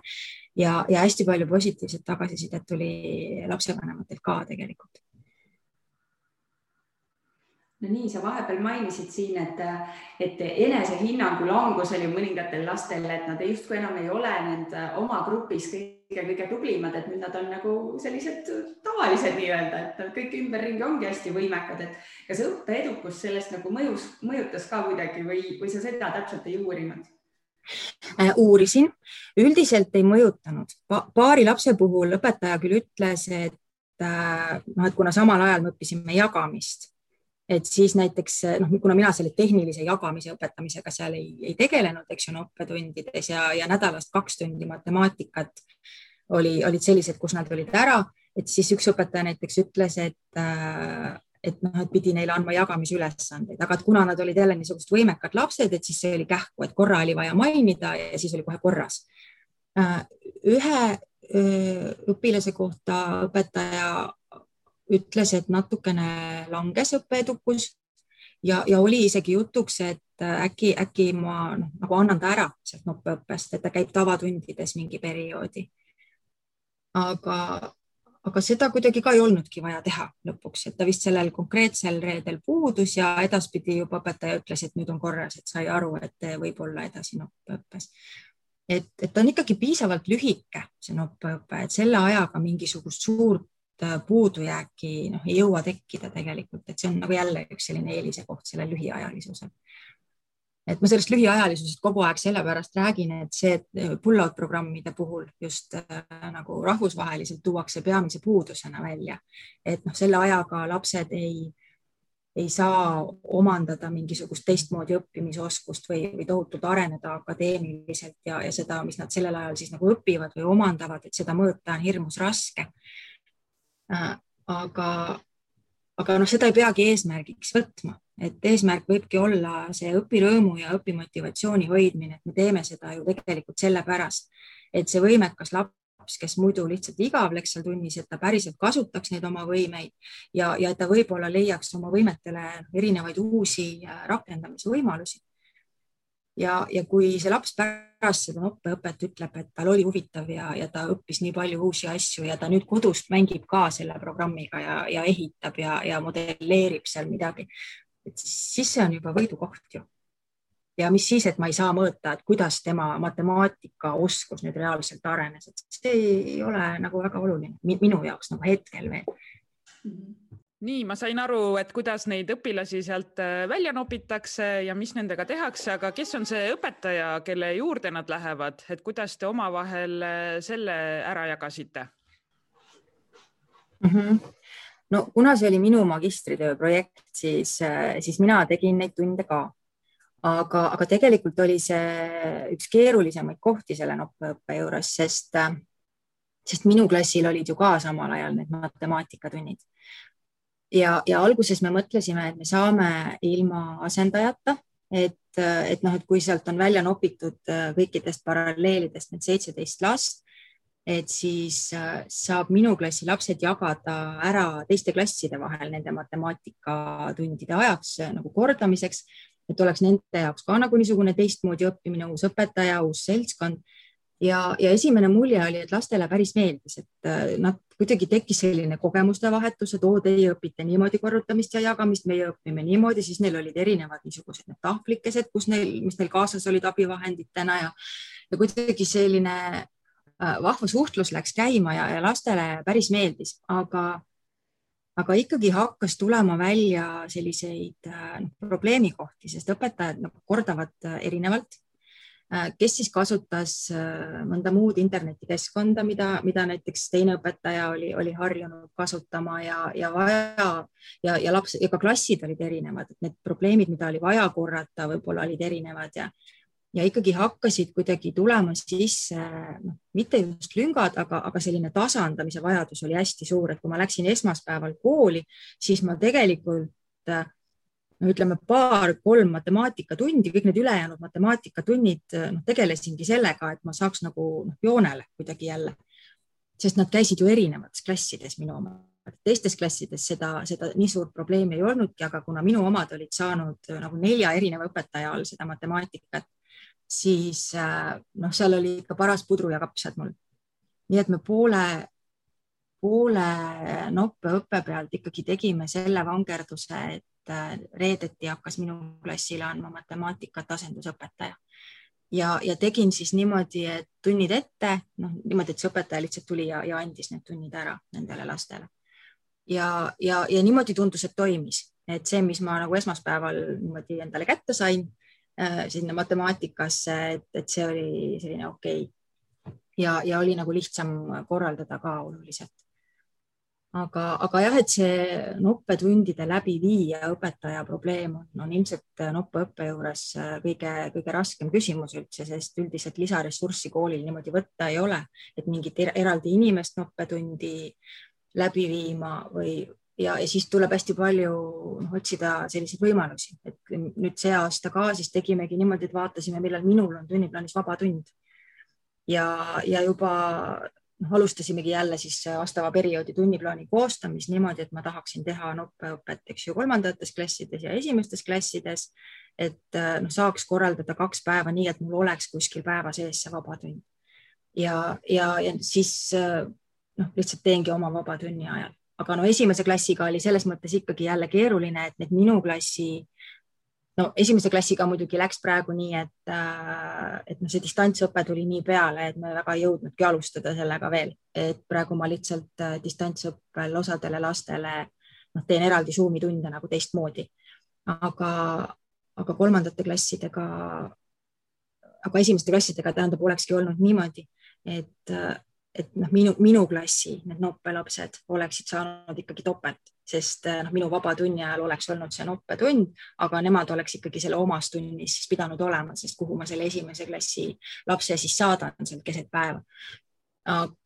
ja, ja hästi palju positiivset tagasisidet tuli lapsevanematelt ka tegelikult no nii, sa vahepeal mainisid siin, et, et enesehinnangu langus oli mõningatel lastel, et nad justkui enam ei ole nende oma grupis kõige-kõige tublimad, et nüüd nad on nagu sellised tavalised nii-öelda, et kõik ümberringi ongi hästi võimekad, et kas õppeedukus sellest nagu mõjus, mõjutas ka kuidagi või, või sa seda täpselt ei uurinud? Äh, uurisin, üldiselt ei mõjutanud pa. paari lapse puhul õpetaja küll ütles, et äh, noh, et kuna samal ajal me õppisime jagamist et siis näiteks noh, kuna mina selle tehnilise jagamise õpetamisega seal ei, ei tegelenud, eks ju, õppetundides ja, ja nädalast kaks tundi matemaatikat oli, olid sellised, kus nad olid ära, et siis üks õpetaja näiteks ütles, et äh, et noh, et pidi neile andma jagamisülesandeid, aga et kuna nad olid jälle niisugused võimekad lapsed, et siis see oli kähku, et korra oli vaja mainida ja siis oli kohe korras. Äh, ühe õpilase kohta õpetaja ütles, et natukene langes õppeedukus ja, ja oli isegi jutuks, et äkki, äkki ma noh, nagu annan ta ära sealt noppeõppest, et ta käib tavatundides mingi perioodi. aga, aga seda kuidagi ka ei olnudki vaja teha lõpuks, et ta vist sellel konkreetsel reedel puudus ja edaspidi juba õpetaja ütles, et nüüd on korras, et sai aru, et võib olla edasi noppeõppes et, et ta on ikkagi piisavalt lühike, see noppeõpe, et selle ajaga mingisugust suurt Äh, puudujääki noh, ei jõua tekkida tegelikult, et see on nagu jälle üks selline eelise koht sellel lühiajalisusel. et ma sellest lühiajalisusest kogu aeg sellepärast räägin, et see äh, pull-out programmide puhul just äh, nagu rahvusvaheliselt tuuakse peamise puudusena välja, et noh, selle ajaga lapsed ei ei saa omandada mingisugust teistmoodi õppimisoskust või, või tohutult areneda akadeemiliselt ja, ja seda, mis nad sellel ajal siis nagu õpivad või omandavad, et seda mõõta on hirmus raske Äh, aga, aga noh, seda ei peagi eesmärgiks võtma, et eesmärk võibki olla see õpirõõmu ja õpimotivatsiooni hoidmine, et me teeme seda ju tegelikult sellepärast, et see võimekas laps, kes muidu lihtsalt igavleks seal tunnis, et ta päriselt kasutaks neid oma võimeid ja, ja et ta võib-olla leiaks oma võimetele erinevaid uusi äh, rakendamisvõimalusi ja, ja kui see laps pärast seda noppeõpet ütleb, et tal oli huvitav ja, ja ta õppis nii palju uusi asju ja ta nüüd kodust mängib ka selle programmiga ja, ja ehitab ja, ja modelleerib seal midagi, et siis see on juba võidukoht ju. ja mis siis, et ma ei saa mõõta, et kuidas tema matemaatikaoskus nüüd reaalselt arenes, et see ei ole nagu väga oluline minu jaoks nagu hetkel veel mm. -hmm nii, ma sain aru, et kuidas neid õpilasi sealt äh, välja nopitakse ja mis nendega tehakse, aga kes on see õpetaja, kelle juurde nad lähevad, et kuidas te omavahel äh, selle ära jagasite mm? -hmm. no kuna see oli minu magistritöö projekt, siis, äh, siis mina tegin neid tunde ka. aga, aga tegelikult oli see üks keerulisemaid kohti selle noppeõppe juures, sest, sest minu klassil olid ju ka samal ajal need matemaatikatunnid ja, ja alguses me mõtlesime, et me saame ilma asendajata, et, et noh, et kui sealt on välja nopitud äh, kõikidest paralleelidest need seitseteist last, et siis äh, saab minu klassi lapsed jagada ära teiste klasside vahel nende matemaatikatundide ajaks äh, nagu kordamiseks, et oleks nende jaoks ka nagu niisugune teistmoodi õppimine, uus õpetaja, uus seltskond ja, ja esimene mulje oli, et lastele päris meeldis, et äh, nad kuidagi tekkis selline kogemuste vahetus, et oo, teie õpite niimoodi korrutamist ja jagamist, meie õpime niimoodi, siis neil olid erinevad niisugused need tahvlikesed, kus neil, mis neil kaasas olid abivahenditena ja, ja kuidagi selline äh, vahva suhtlus läks käima ja, ja lastele päris meeldis, aga aga ikkagi hakkas tulema välja selliseid äh, probleemikohti, sest õpetajad nagu kordavad äh, erinevalt kes siis kasutas äh, mõnda muud internetikeskkonda, mida, mida näiteks teine õpetaja oli, oli harjunud kasutama ja, ja vaja. Ja, ja laps ja ka klassid olid erinevad, et need probleemid, mida oli vaja korrata, võib-olla olid erinevad ja ja ikkagi hakkasid kuidagi tulema sisse, noh, mitte just lüngad, aga, aga selline tasandamise vajadus oli hästi suur, et kui ma läksin esmaspäeval kooli, siis ma tegelikult no ütleme paar-kolm matemaatikatundi, kõik need ülejäänud matemaatikatunnid, noh, tegelesingi sellega, et ma saaks nagu noh, joonele kuidagi jälle, sest nad käisid ju erinevates klassides minu oma teistes klassides seda, seda nii suurt probleemi ei olnudki, aga kuna minu omad olid saanud nagu nelja erineva õpetaja all seda matemaatikat, siis äh, noh, seal oli ikka paras pudru ja kapsad mul. nii et me poole, poole noppe õppe pealt ikkagi tegime selle vangerduse, et äh, reedeti hakkas minu klassile andma matemaatikat asendusõpetaja ja, ja tegin siis niimoodi, et tunnid ette, noh niimoodi, et see õpetaja lihtsalt tuli ja, ja andis need tunnid ära nendele lastele ja, ja, ja niimoodi tundus, et toimis, et see, mis ma nagu esmaspäeval niimoodi endale kätte sain äh, sinna matemaatikasse, et, et see oli selline okei okay. ja, ja oli nagu lihtsam korraldada ka oluliselt. Aga, aga jah, et see noppetundide läbiviija õpetaja probleem on, on ilmselt noppeõppe juures kõige, kõige raskem küsimus üldse, sest üldiselt lisaressurssi koolil niimoodi võtta ei ole, et mingit eraldi inimest noppetundi läbi viima või ja, ja siis tuleb hästi palju noh, otsida selliseid võimalusi, et nüüd see aasta ka siis tegimegi niimoodi, et vaatasime, millal minul on tunniplaanis vaba tund. ja, ja juba noh, alustasimegi jälle siis vastava perioodi tunniplaani koostamist niimoodi, et ma tahaksin teha noppeõpet, eks ju, kolmandates klassides ja esimestes klassides. et noh, saaks korraldada kaks päeva nii, et mul oleks kuskil päeva sees see vaba tund. ja, ja, ja siis noh, lihtsalt teengi oma vaba tunni ajal, aga no esimese klassiga oli selles mõttes ikkagi jälle keeruline, et need minu klassi, no esimese klassiga muidugi läks praegu nii, et, äh, et noh, see distantsõpe tuli nii peale, et me väga ei jõudnudki alustada sellega veel, et praegu ma lihtsalt äh, distantsõppel osadele lastele noh, teen eraldi Zoomi tunde nagu teistmoodi, aga, aga kolmandate klassidega, aga esimeste klassidega tähendab, olekski olnud niimoodi, et äh, et noh, minu, minu klassi need noppelapsed oleksid saanud ikkagi topelt, sest eh, noh, minu vaba tunni ajal oleks olnud see noppetund, aga nemad oleks ikkagi selle omas tunnis siis pidanud olema, sest kuhu ma selle esimese klassi lapse siis saadan seal keset päeva.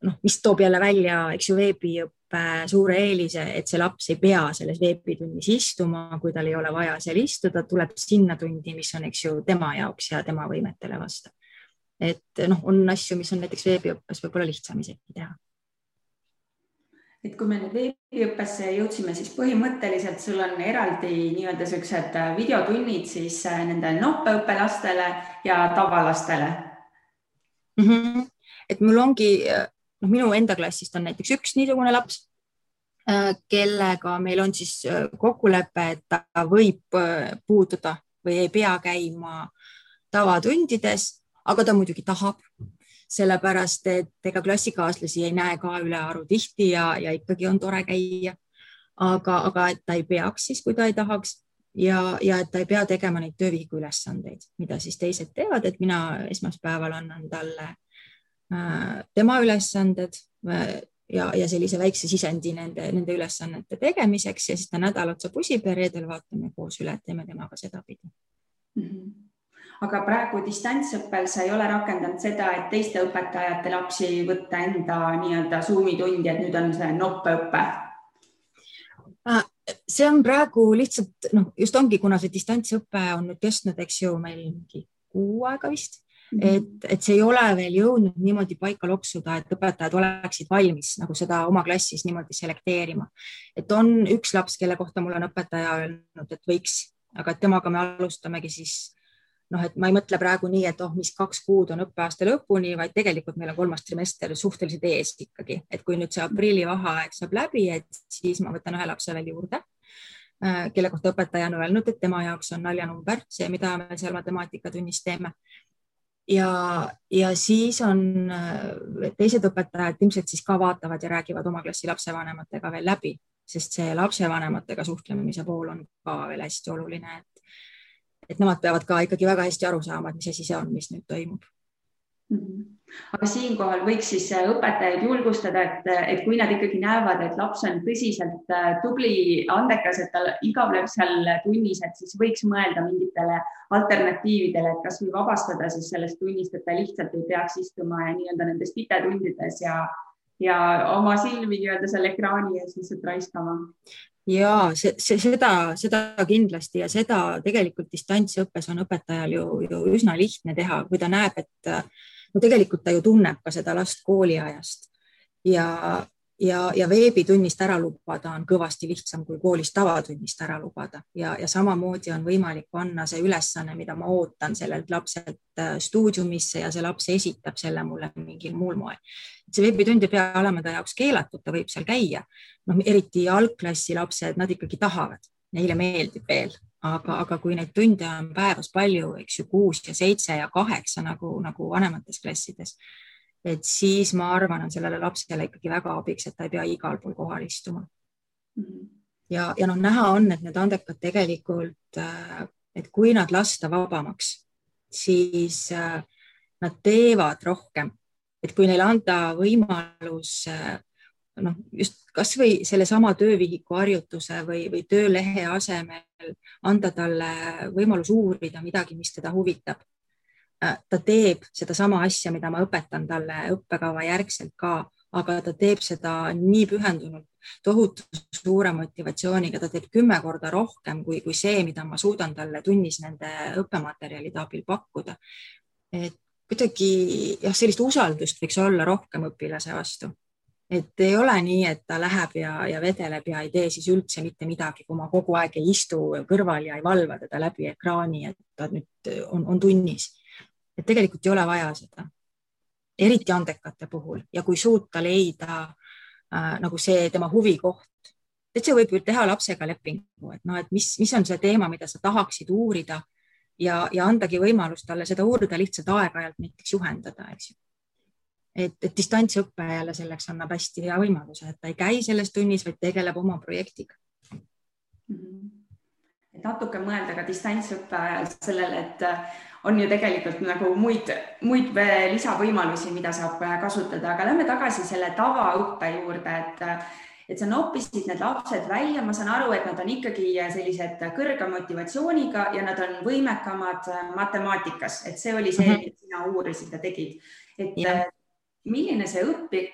noh, mis toob jälle välja, eks ju, veebiõppe suure eelise, et see laps ei pea selles veebitunnis istuma, kui tal ei ole vaja seal istuda, tuleb sinna tundi, mis on, eks ju, tema jaoks ja tema võimetele vastav et noh, on asju, mis on näiteks veebiõppes võib-olla lihtsam isegi teha. Et kui me nüüd veebiõppesse jõudsime, siis põhimõtteliselt sul on eraldi nii-öelda siuksed videotunnid siis äh, nendele noppeõppelastele ja tavalastele mm. -hmm. et mul ongi, noh, minu enda klassist on näiteks üks niisugune laps, äh, kellega meil on siis äh, kokkulepe, et ta võib puududa või ei pea käima tavatundides aga ta muidugi tahab, sellepärast et ega klassikaaslasi ei näe ka ülearu tihti ja, ja ikkagi on tore käia. aga, aga et ta ei peaks siis, kui ta ei tahaks ja, ja et ta ei pea tegema neid töövihiku ülesandeid, mida siis teised teevad, et mina esmaspäeval annan talle äh, tema ülesanded äh, ja, ja sellise väikse sisendi nende, nende ülesannete tegemiseks ja siis ta nädal otsa pusib ja reedel vaatame koos üle, teeme temaga sedapidi mm. -hmm aga praegu distantsõppel sa ei ole rakendanud seda, et teiste õpetajate lapsi võtta enda nii-öelda Zoomi tundi, et nüüd on see noppeõpe? See on praegu lihtsalt noh, just ongi, kuna see distantsõpe on nüüd kestnud, eks ju, meil mingi kuu aega vist Mm -hmm. et, et see ei ole veel jõudnud niimoodi paika loksuda, et õpetajad oleksid valmis nagu seda oma klassis niimoodi selekteerima. et on üks laps, kelle kohta mul on õpetaja öelnud, et võiks, aga temaga me alustamegi siis noh, et ma ei mõtle praegu nii, et oh, mis kaks kuud on õppeaasta lõpuni, vaid tegelikult meil on kolmas trimester suhteliselt ees ikkagi, et kui nüüd see aprillivaheaeg saab läbi, et siis ma võtan ühe lapse veel juurde, äh, kelle kohta õpetaja on öelnud, et tema jaoks on naljanumber see, mida me seal matemaatikatunnis teeme. ja, ja siis on äh, teised õpetajad ilmselt siis ka vaatavad ja räägivad oma klassi lapsevanematega veel läbi, sest see lapsevanematega suhtlemise pool on ka veel hästi oluline, et et nemad peavad ka ikkagi väga hästi aru saama, et mis asi see on, mis nüüd toimub. mm. -hmm aga siinkohal võiks siis äh, õpetajaid julgustada, et, et kui nad ikkagi näevad, et laps on tõsiselt äh, tubli, andekas, et ta igavleb seal tunnis, et siis võiks mõelda mingitele alternatiividele, et kasvõi vabastada siis sellest tunnist, et ta lihtsalt ei peaks istuma nii-öelda nendes pitetundides ja, ja oma silmi nii-öelda seal ekraani ees lihtsalt raiskama ja see, see, seda, seda kindlasti ja seda tegelikult distantsõppes on õpetajal ju, ju üsna lihtne teha, kui ta näeb, et no tegelikult ta ju tunneb ka seda last kooliajast. Ja, ja, ja veebitunnist ära lubada on kõvasti lihtsam kui koolis tavatunnist ära lubada ja, ja samamoodi on võimalik panna see ülesanne, mida ma ootan sellelt lapselt äh, stuudiumisse ja see laps esitab selle mulle mingil muul moel. see veebitund ei pea olema ta jaoks keelatud, ta võib seal käia. noh, eriti algklassi lapsed, nad ikkagi tahavad, neile meeldib veel aga, aga kui neid tunde on päevas palju, eks ju, kuus ja seitse ja kaheksa nagu, nagu vanemates klassides, et siis ma arvan, on sellele lapsele ikkagi väga abiks, et ta ei pea igal pool kohal istuma mm. -hmm. ja, ja noh, näha on, et need andekad tegelikult, äh, et kui nad lasta vabamaks, siis äh, nad teevad rohkem, et kui neile anda võimalus äh, noh, just kasvõi sellesama töövihiku harjutuse või, või töölehe asemel anda talle võimalus uurida midagi, mis teda huvitab. Äh, ta teeb sedasama asja, mida ma õpetan talle õppekava järgselt ka, aga ta teeb seda nii pühendunult, tohutu suure motivatsiooniga, ta teeb kümme korda rohkem kui, kui see, mida ma suudan talle tunnis nende õppematerjalide abil pakkuda. et kuidagi jah, sellist usaldust võiks olla rohkem õpilase vastu et ei ole nii, et ta läheb ja, ja vedeleb ja ei tee siis üldse mitte midagi, kui ma kogu aeg ei istu kõrval ja ei valva teda läbi ekraani, et ta nüüd on, on tunnis. Et tegelikult ei ole vaja seda, eriti andekate puhul ja kui suuta leida äh, nagu see tema huvikoht, et see võib ju teha lapsega lepingu, et noh, et mis, mis on see teema, mida sa tahaksid uurida ja, ja andagi võimalus talle seda uurida lihtsalt aeg-ajalt näiteks juhendada, eks ju et, et distantsõpe jälle selleks annab hästi hea võimaluse, et ta ei käi selles tunnis, vaid tegeleb oma projektiga mm. -hmm. et natuke mõelda ka distantsõppe ajal sellele, et on ju tegelikult nagu muid, muid lisavõimalusi, mida saab kasutada, aga lähme tagasi selle tavaõppe juurde, et et sa noppisid need lapsed välja, ma saan aru, et nad on ikkagi sellised kõrge motivatsiooniga ja nad on võimekamad matemaatikas, et see oli see, mhm. mida sina uurisid ja tegid. et ja milline see õpi,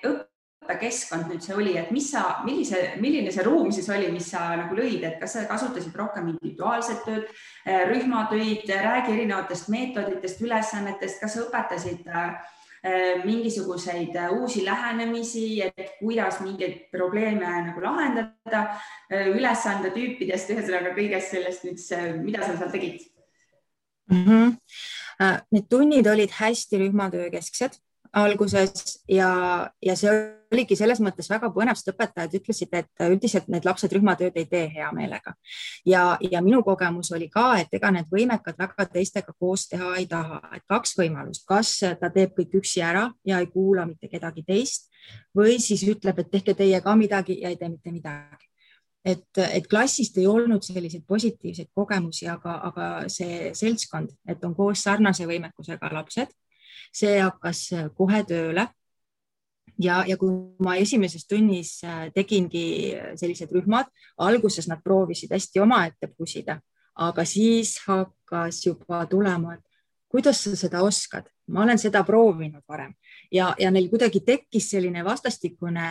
õppekeskkond nüüd see oli, et mis sa, millise, milline see ruum siis oli, mis sa nagu lõid, et kas sa kasutasid rohkem individuaalset tööd, äh, rühmatöid, räägi erinevatest meetoditest, ülesannetest, kas sa õpetasid äh, mingisuguseid uusi lähenemisi, et kuidas mingeid probleeme nagu lahendada, äh, ülesandetüüpidest, ühesõnaga kõigest sellest nüüd, mida sa seal tegid mm? -hmm. Need tunnid olid hästi rühmatöö kesksed alguses ja, ja see oligi selles mõttes väga põnev, sest õpetajad ütlesid, et üldiselt need lapsed rühmatööd ei tee hea meelega. ja, ja minu kogemus oli ka, et ega need võimekad väga teistega koos teha ei taha, et kaks võimalust, kas ta teeb kõik üksi ära ja ei kuula mitte kedagi teist või siis ütleb, et tehke teie ka midagi ja ei tee mitte midagi. Et, et klassist ei olnud selliseid positiivseid kogemusi, aga, aga see seltskond, et on koos sarnase võimekusega lapsed see hakkas äh, kohe tööle. ja, ja kui ma esimeses tunnis äh, tegingi sellised rühmad, alguses nad proovisid hästi omaette pusida, aga siis hakkas juba tulema, et kuidas sa seda oskad, ma olen seda proovinud varem ja, ja neil kuidagi tekkis selline vastastikune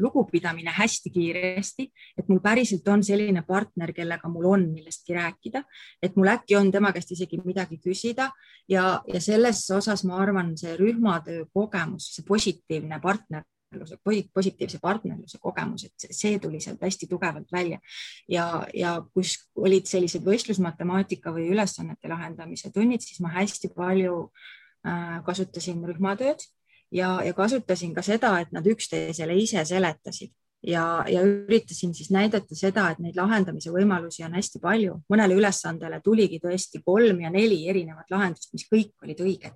lugupidamine hästi kiiresti, et mul päriselt on selline partner, kellega mul on millestki rääkida, et mul äkki on tema käest isegi midagi küsida. Ja, ja selles osas ma arvan, see rühmatöö kogemus, see positiivne partner positiivse partnerluse kogemus, et see tuli sealt hästi tugevalt välja. Ja, ja kus olid sellised võistlusmatemaatika või ülesannete lahendamise tunnid, siis ma hästi palju äh, kasutasin rühmatööd ja, ja kasutasin ka seda, et nad üksteisele ise seletasid ja, ja üritasin siis näidata seda, et neid lahendamise võimalusi on hästi palju. mõnele ülesandele tuligi tõesti kolm ja neli erinevat lahendust, mis kõik olid õiged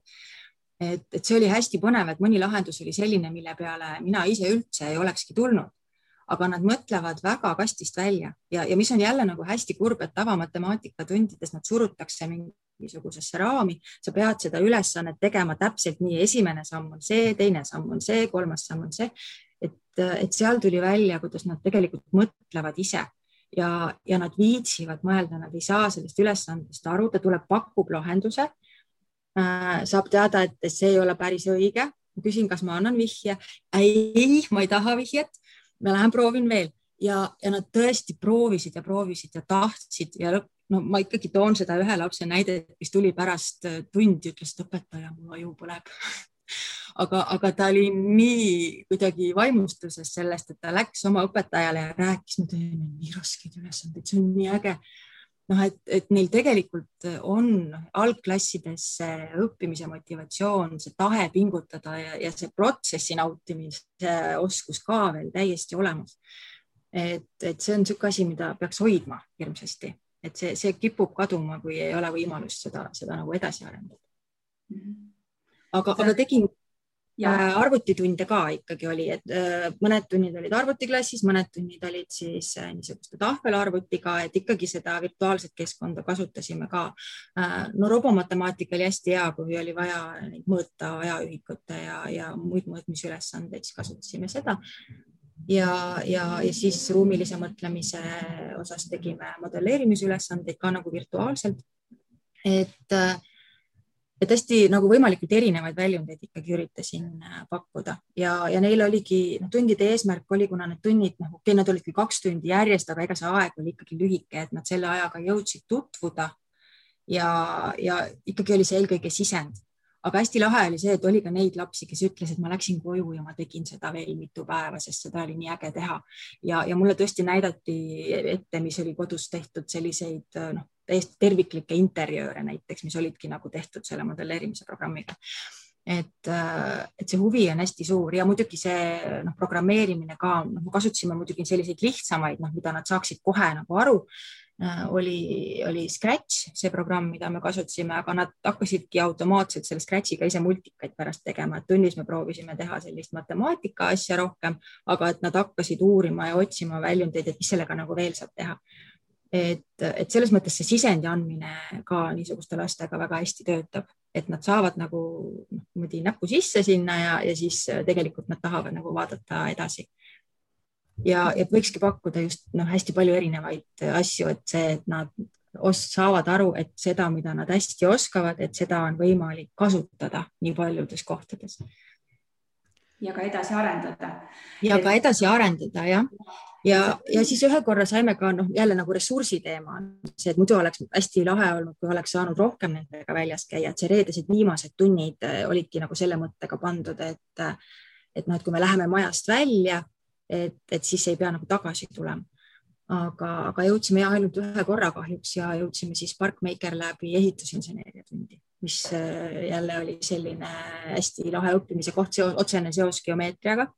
et, et see oli hästi põnev, et mõni lahendus oli selline, mille peale mina ise üldse ei olekski tulnud. aga nad mõtlevad väga kastist välja ja, ja mis on jälle nagu hästi kurb, et tavamatemaatika tundides nad surutakse mingi mingisugusesse raami, sa pead seda ülesannet tegema täpselt nii, esimene samm on see, teine samm on see, kolmas samm on see. et, et seal tuli välja, kuidas nad tegelikult mõtlevad ise ja, ja nad viitsivad mõelda, nad ei saa sellest ülesandest aru, ta tuleb, pakub lahenduse äh,. saab teada, et see ei ole päris õige. küsin, kas ma annan vihje. ei, ma ei taha vihjet. ma lähen proovin veel ja, ja nad tõesti proovisid ja proovisid ja tahtsid ja lõpp, no ma ikkagi toon seda ühe lapse näidet, kes tuli pärast äh, tundi, ütles, et õpetaja, mul aju põleb. Aga, aga ta oli nii kuidagi vaimustuses sellest, et ta läks oma õpetajale ja rääkis, ma teen nii raskeid ülesandeid, see on nii äge. noh, et, et neil tegelikult on algklassides õppimise motivatsioon, see tahe pingutada ja, ja see protsessi nautimise oskus ka veel täiesti olemas. Et, et see on niisugune asi, mida peaks hoidma hirmsasti, et see, see kipub kaduma, kui ei ole võimalust seda, seda nagu edasi arendada. Mhm. aga, aga tegin ja äh, arvutitunde ka ikkagi oli, et äh, mõned tunnid olid arvutiklassis, mõned tunnid olid siis äh, niisuguste tahvelarvutiga, et ikkagi seda virtuaalset keskkonda kasutasime ka. no robomatemaatika oli hästi hea, kui oli vaja mõõta ajaühikute ja, ja muid mõõtmisülesandeid, siis kasutasime seda ja, ja, ja siis ruumilise mõtlemise osas tegime modelleerimisülesandeid ka nagu virtuaalselt. et, et hästi nagu võimalikult erinevaid väljundeid ikkagi üritasin äh, pakkuda ja, ja neil oligi noh, tundide eesmärk oli, kuna need tunnid noh, okei okay,, nad olid küll kaks tundi järjest, aga ega see aeg oli ikkagi lühike, et nad selle ajaga jõudsid tutvuda. ja, ja ikkagi oli see eelkõige sisend aga hästi lahe oli see, et oli ka neid lapsi, kes ütles, et ma läksin koju ja ma tegin seda veel mitu päeva, sest seda oli nii äge teha. ja, ja mulle tõesti näidati ette, mis oli kodus tehtud selliseid noh, täiesti terviklikke interjööre näiteks, mis olidki nagu tehtud selle modelleerimise programmiga et, et see huvi on hästi suur ja muidugi see noh, programmeerimine ka, noh, kasutasime muidugi selliseid lihtsamaid, noh, mida nad saaksid kohe nagu aru oli, oli Scratch, see programm, mida me kasutasime, aga nad hakkasidki automaatselt selle Scratchiga ise multikaid pärast tegema, et tunnis me proovisime teha sellist matemaatika asja rohkem, aga et nad hakkasid uurima ja otsima väljundeid, et mis sellega nagu veel saab teha. et, et selles mõttes see sisendi andmine ka niisuguste lastega väga hästi töötab, et nad saavad nagu noh, niimoodi näpu sisse sinna ja, ja siis tegelikult nad tahavad nagu vaadata edasi ja, ja võikski pakkuda just noh, hästi palju erinevaid asju, et see, et nad saavad aru, et seda, mida nad hästi oskavad, et seda on võimalik kasutada nii paljudes kohtades. ja ka edasi arendada. ja et... ka edasi arendada jah. ja, ja siis ühe korra saime ka noh, jälle nagu ressursi teema, see, et muidu oleks hästi lahe olnud, kui oleks saanud rohkem nendega väljas käia, et see reedesed viimased tunnid eh, olidki nagu selle mõttega pandud, et et noh, et kui me läheme majast välja et, et siis ei pea nagu tagasi tulema. aga, aga jõudsime ainult ühe korra kahjuks ja jõudsime siis Parkmaker läbi ehitusinseneeria tundi, mis äh, jälle oli selline hästi lahe õppimise koht, otsene seos geomeetriaga.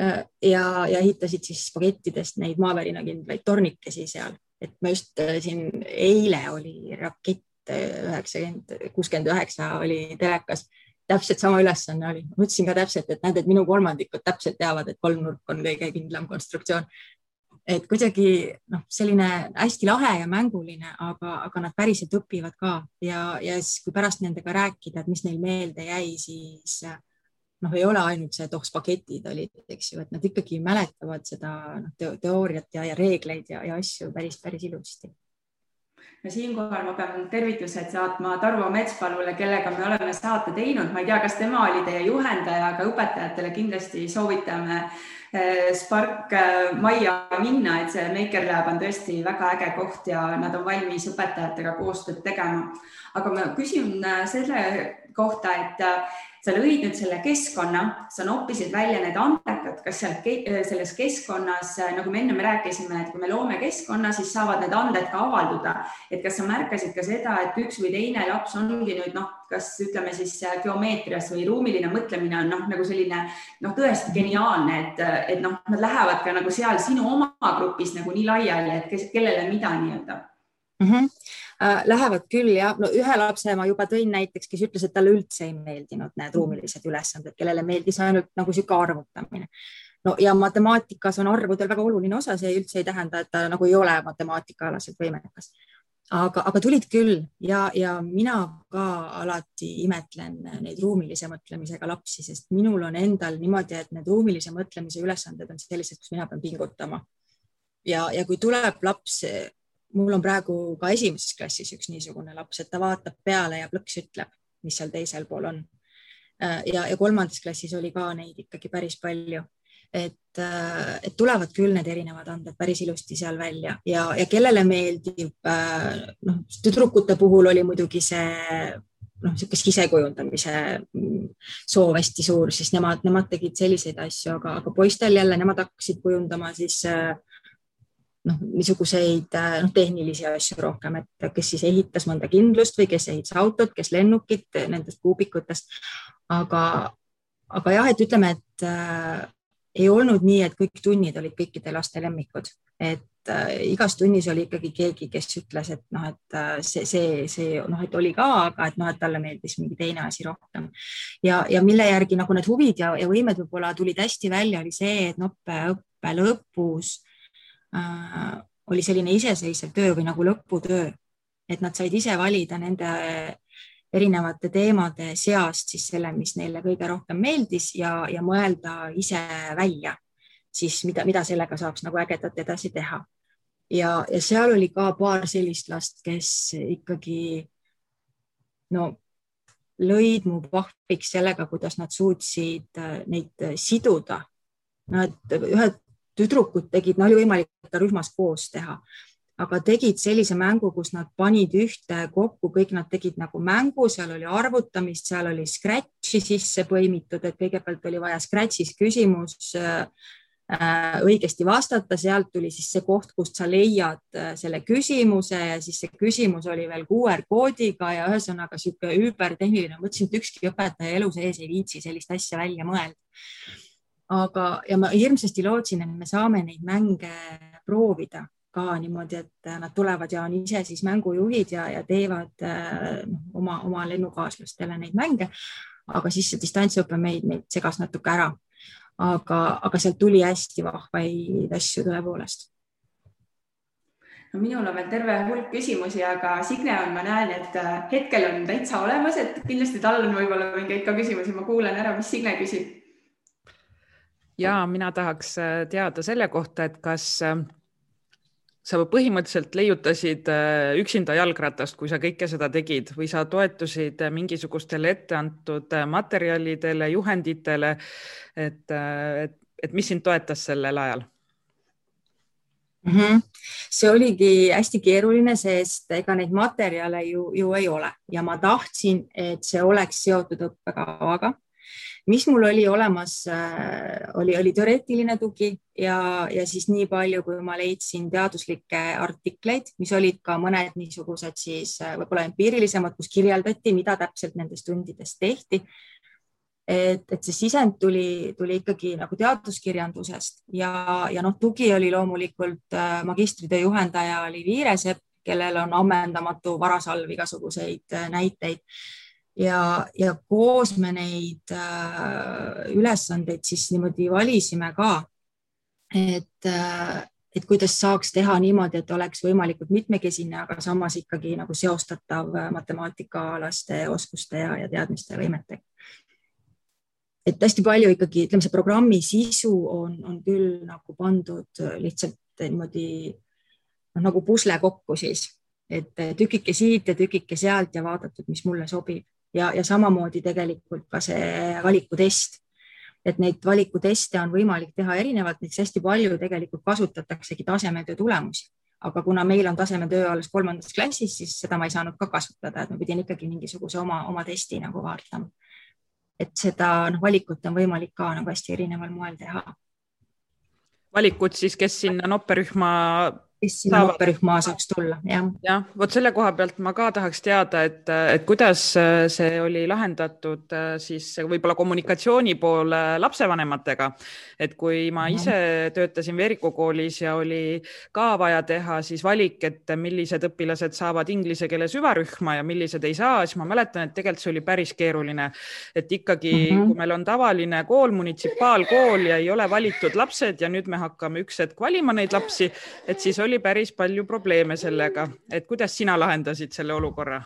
Äh, ja, ja ehitasid siis spagettidest neid maavärina kindlaid tornikesi seal, et ma just äh, siin eile oli rakett üheksakümmend, kuuskümmend üheksa oli telekas täpselt sama ülesanne oli, ma ütlesin ka täpselt, et näed, et minu kolmandikud täpselt teavad, et kolmnurk on kõige kindlam konstruktsioon. et kuidagi noh, selline hästi lahe ja mänguline, aga, aga nad päriselt õpivad ka. Ja, ja siis, kui pärast nendega rääkida, et mis neil meelde jäi, siis noh, ei ole ainult see, et oh, spagetid olid, eks ju, et nad ikkagi mäletavad seda noh, teooriat ja, ja reegleid ja, ja asju päris, päris ilusasti ja siinkohal ma pean tervitused saatma Tarvo Metspalule, kellega me oleme saate teinud, ma ei tea, kas tema oli teie juhendaja, aga õpetajatele kindlasti soovitame eh, Spark eh, majja minna, et see Maker Lab on tõesti väga äge koht ja nad on valmis õpetajatega koostööd tegema. aga ma küsin eh, selle kohta, et sa lõid nüüd selle keskkonna, sa noppisid välja need andekad, kas seal selles keskkonnas, nagu me ennem rääkisime, et kui me loome keskkonna, siis saavad need anded ka avalduda. et kas sa märkasid ka seda, et üks või teine laps ongi nüüd noh, kas ütleme siis geomeetrias või ruumiline mõtlemine on noh, nagu selline noh, tõesti geniaalne, et, et noh, nad lähevad ka nagu seal sinu oma grupis nagu nii laiali, et kes, kellele mida nii-öelda mm. -hmm lähevad küll ja no ühe lapse ma juba tõin näiteks, kes ütles, et talle üldse ei meeldinud need ruumilised ülesanded, kellele meeldis ainult nagu sihuke arvutamine. no ja matemaatikas on arvudel väga oluline osa, see üldse ei tähenda, et ta nagu ei ole matemaatikaalaselt võimekas. aga, aga tulid küll ja, ja mina ka alati imetlen neid ruumilise mõtlemisega lapsi, sest minul on endal niimoodi, et need ruumilise mõtlemise ülesanded on sellised, kus mina pean pingutama. ja, ja kui tuleb laps, mul on praegu ka esimeses klassis üks niisugune laps, et ta vaatab peale ja plõks ütleb, mis seal teisel pool on. ja, ja kolmandas klassis oli ka neid ikkagi päris palju et, et tulevad küll need erinevad andmed päris ilusti seal välja ja, ja kellele meeldib, noh, tüdrukute puhul oli muidugi see noh, niisugune sisekujundamise soov hästi suur, siis nemad, nemad tegid selliseid asju, aga, aga poistel jälle nemad hakkasid kujundama siis äh, noh, niisuguseid noh, tehnilisi asju rohkem, et kes siis ehitas mõnda kindlust või kes ehitas autot, kes lennukit nendest kuubikutest. aga, aga jah, et ütleme, et ei olnud nii, et kõik tunnid olid kõikide laste lemmikud, et äh, igas tunnis oli ikkagi keegi, kes ütles, et noh, et äh, see, see, see noh, et oli ka, aga et noh, et talle meeldis mingi teine asi rohkem. ja, ja mille järgi nagu need huvid ja, ja võimed võib-olla tulid hästi välja, oli see, et õppe, õppe lõpus äh, oli selline iseseisev töö või nagu lõputöö, et nad said ise valida nende erinevate teemade seast siis selle, mis neile kõige rohkem meeldis ja, ja mõelda ise välja siis mida, mida sellega saaks nagu ägedat edasi teha. ja, ja seal oli ka paar sellist last, kes ikkagi no lõid mu pahviks sellega, kuidas nad suutsid äh, neid siduda. Nad, ühed tüdrukud tegid, no oli võimalik ka rühmas koos teha aga tegid sellise mängu, kus nad panid ühte kokku, kõik nad tegid nagu mängu, seal oli arvutamist, seal oli scratch'i sisse põimitud, et kõigepealt oli vaja scratch'is küsimus äh, õigesti vastata, sealt tuli siis see koht, kust sa leiad äh, selle küsimuse ja siis see küsimus oli veel QR koodiga ja ühesõnaga sihuke üübertehniline, mõtlesin, et ükski õpetaja elu sees ei viitsi sellist asja välja mõelda. Aga, ja ma hirmsasti lootsin, et me saame neid mänge proovida ka niimoodi, et nad tulevad ja on ise siis mängujuhid ja, ja teevad noh, oma, oma lennukaaslastele neid mänge. aga siis see distantsõpe meid, meid segas natuke ära. aga, aga sealt tuli hästi vahvaid asju tõepoolest no minul on veel terve hulk küsimusi, aga Signe on, ma näen, et äh, hetkel on täitsa olemas, et kindlasti tal on võib-olla mingeid ka küsimusi, ma kuulan ära, mis Signe küsib. Ja mina tahaks äh, teada selle kohta, et kas sa põhimõtteliselt leiutasid äh, üksinda jalgratast, kui sa kõike seda tegid või sa toetusid äh, mingisugustele etteantud äh, materjalidele, juhenditele, et, et, et mis sind toetas sellel ajal? Mm -hmm. see oligi hästi keeruline, sest ega neid materjale ju, ju ei ole ja ma tahtsin, et see oleks seotud õppekavaga mis mul oli olemas, äh, oli, oli teoreetiline tugi ja, ja siis nii palju, kui ma leidsin teaduslikke artikleid, mis olid ka mõned niisugused siis äh, võib-olla empiirilisemad, kus kirjeldati, mida täpselt nendes tundides tehti. et, et see sisend tuli, tuli ikkagi nagu teaduskirjandusest ja, ja noh, tugi oli loomulikult äh, magistritöö juhendaja oli Viiresepp, kellel on ammendamatu varasalv igasuguseid näiteid ja, ja koos me neid äh, ülesandeid siis niimoodi valisime ka, et äh,, et kuidas saaks teha niimoodi, et oleks võimalikult mitmekesine, aga samas ikkagi nagu seostatav matemaatikaalaste oskuste ja, ja teadmiste võimetega. et hästi palju ikkagi, ütleme, see programmi sisu on, on küll nagu pandud lihtsalt niimoodi noh, nagu pusle kokku siis, et tükike siit ja tükike sealt ja vaadatud, mis mulle sobib ja, ja samamoodi tegelikult ka see valikutest. et neid valikuteste on võimalik teha erinevalt, näiteks hästi palju tegelikult kasutataksegi tasemetöö tulemusi, aga kuna meil on tasemetöö alles kolmandas klassis, siis seda ma ei saanud ka kasutada, et ma pidin ikkagi mingisuguse oma, oma testi nagu vaatama. et seda noh, valikut on võimalik ka nagu hästi erineval moel teha. valikut siis, kes sinna nopperühma kes sinna õpperühma saaks tulla, jah. jah, vot selle koha pealt ma ka tahaks teada, et, et kuidas äh, see oli lahendatud äh, siis võib-olla kommunikatsiooni pool lapsevanematega. et kui ma ise töötasin Veeriku koolis ja oli ka vaja teha siis valik, et millised õpilased saavad inglise keele süvarühma ja millised ei saa, siis ma mäletan, et tegelikult see oli päris keeruline. et ikkagi mm, -hmm. kui meil on tavaline kool, munitsipaalkool ja ei ole valitud lapsed ja nüüd me hakkame üks hetk valima neid lapsi, et siis oli oli päris palju probleeme sellega, et kuidas sina lahendasid selle olukorra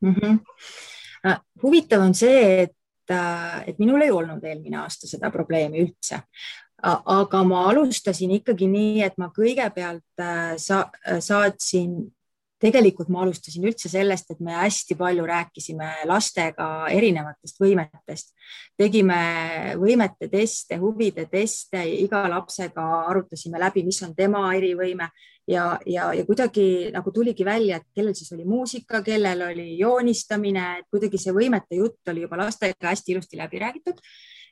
mm? -hmm. huvitav on see, et, äh, et minul ei olnud eelmine aasta seda probleemi üldse aga ma alustasin ikkagi nii, et ma kõigepealt äh, sa, saatsin tegelikult ma alustasin üldse sellest, et me hästi palju rääkisime lastega erinevatest võimetest, tegime võimete teste, huvide teste, iga lapsega arutasime läbi, mis on tema erivõime. Ja, ja, ja kuidagi nagu tuligi välja, et kellel siis oli muusika, kellel oli joonistamine, et kuidagi see võimete jutt oli juba lastega hästi ilusti läbi räägitud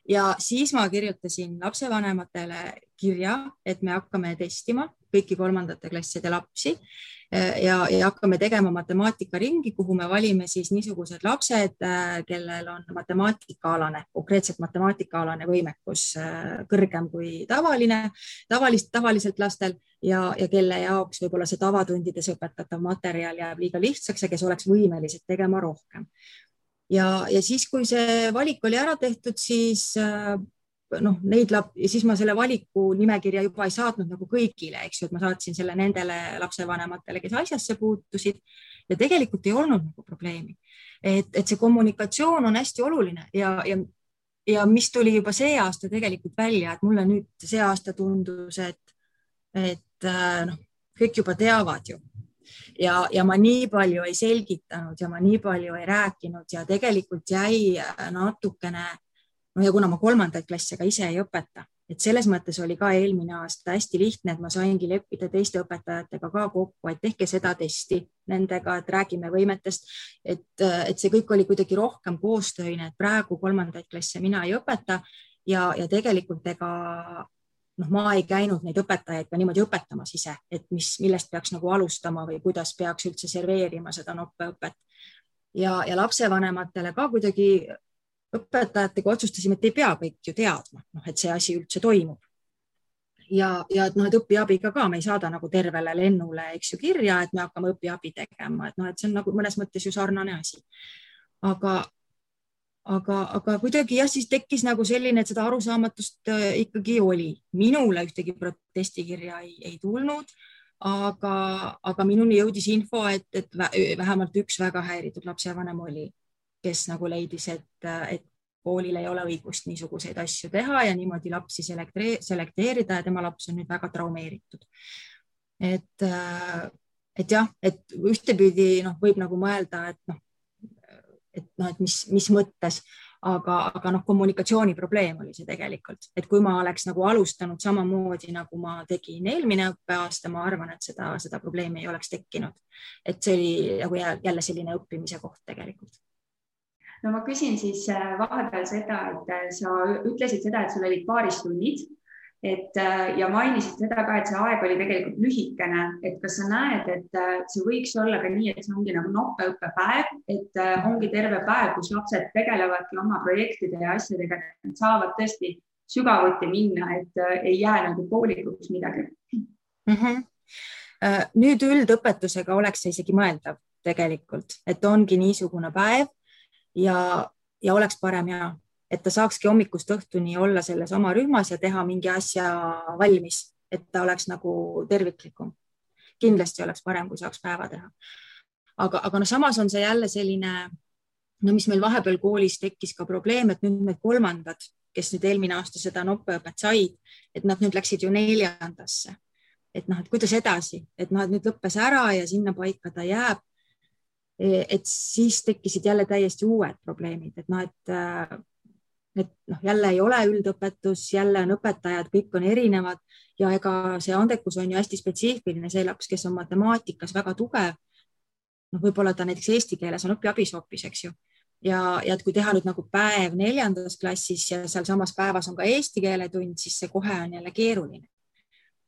ja siis ma kirjutasin lapsevanematele kirja, et me hakkame testima kõiki kolmandate klasside lapsi eh, ja, ja hakkame tegema matemaatikaringi, kuhu me valime siis niisugused lapsed, eh, kellel on matemaatikaalane, konkreetselt matemaatikaalane võimekus eh, kõrgem kui tavaline, tavalist, tavaliselt lastel ja, ja kelle jaoks võib-olla see tavatundides õpetatav materjal jääb liiga lihtsaks ja kes oleks võimelised tegema rohkem ja, ja siis, kui see valik oli ära tehtud, siis äh, noh, neid lap- siis ma selle valiku nimekirja juba ei saatnud nagu kõigile, eks ju, et ma saatsin selle nendele lapsevanematele, kes asjasse puutusid ja tegelikult ei olnud nagu probleemi. et, et see kommunikatsioon on hästi oluline ja, ja, ja mis tuli juba see aasta tegelikult välja, et mulle nüüd see aasta tundus, et, et äh, noh, kõik juba teavad ju ja, ja ma nii palju ei selgitanud ja ma nii palju ei rääkinud ja tegelikult jäi äh, natukene, no ja kuna ma kolmandaid klasse ka ise ei õpeta, et selles mõttes oli ka eelmine aasta hästi lihtne, et ma saingi leppida teiste õpetajatega ka kokku, et tehke seda testi nendega, et räägime võimetest, et, äh, et see kõik oli kuidagi rohkem koostöine, et praegu kolmandaid klasse mina ei õpeta ja, ja tegelikult ega noh, ma ei käinud neid õpetajaid ka niimoodi õpetamas ise, et mis, millest peaks nagu alustama või kuidas peaks üldse serveerima seda noppeõpet. ja, ja lapsevanematele ka kuidagi õpetajatega otsustasime, et ei pea kõik ju teadma, noh, et see asi üldse toimub. ja, ja et noh, et õpiabiga ka me ei saada nagu tervele lennule, eks ju, kirja, et me hakkame õpiabi tegema, et noh, et see on nagu mõnes mõttes ju sarnane asi. aga, aga, aga kuidagi jah, siis tekkis nagu selline, et seda arusaamatust äh, ikkagi oli. minule ühtegi protestikirja ei, ei tulnud, aga, aga minuni jõudis info, et, et vähemalt üks väga häiritud lapsevanem oli, kes nagu leidis, et, et koolil ei ole õigust niisuguseid asju teha ja niimoodi lapsi selekteerida ja tema laps on nüüd väga traumeeritud. et, äh, et jah, et ühtepidi noh, võib nagu mõelda, et noh, et noh, et mis, mis mõttes, aga, aga noh, kommunikatsiooniprobleem oli see tegelikult, et kui ma oleks nagu alustanud samamoodi, nagu ma tegin eelmine õppeaasta, ma arvan, et seda, seda probleemi ei oleks tekkinud. et see oli nagu jälle selline õppimise koht tegelikult. No ma küsin siis äh, vahepeal seda, et äh, sa ütlesid seda, et sul olid paaristunnid et äh, ja mainisid seda ka, et see aeg oli tegelikult lühikene, et kas sa näed, et äh, see võiks olla ka nii, et see ongi nagu noppeõppepäev, et äh, ongi terve päev, kus lapsed tegelevadki oma projektide ja asjadega, et saavad tõesti sügavuti minna, et ei jää nagu poolikuks midagi mm. -hmm. nüüd üldõpetusega oleks see isegi mõeldav tegelikult, et ongi niisugune päev ja, ja oleks parem ja et ta saakski hommikust õhtuni olla selles oma rühmas ja teha mingi asja valmis, et ta oleks nagu terviklikum. kindlasti oleks parem, kui saaks päeva teha. aga, aga no samas on see jälle selline, no mis meil vahepeal koolis tekkis ka probleem, et nüüd need kolmandad, kes nüüd eelmine aasta seda noppeõpet said, et nad nüüd läksid ju neljandasse. et noh, et kuidas edasi, et noh, et nüüd lõppes ära ja sinnapaika ta jääb et siis tekkisid jälle täiesti uued probleemid, et noh, et et noh, jälle ei ole üldõpetus, jälle on õpetajad, kõik on erinevad ja ega see andekus on ju hästi spetsiifiline, see laps, kes on matemaatikas väga tugev. noh, võib-olla ta näiteks eesti keeles on õpiabis hoopis, eks ju. ja, ja et kui teha nüüd nagu päev neljandas klassis ja sealsamas päevas on ka eesti keele tund, siis see kohe on jälle keeruline.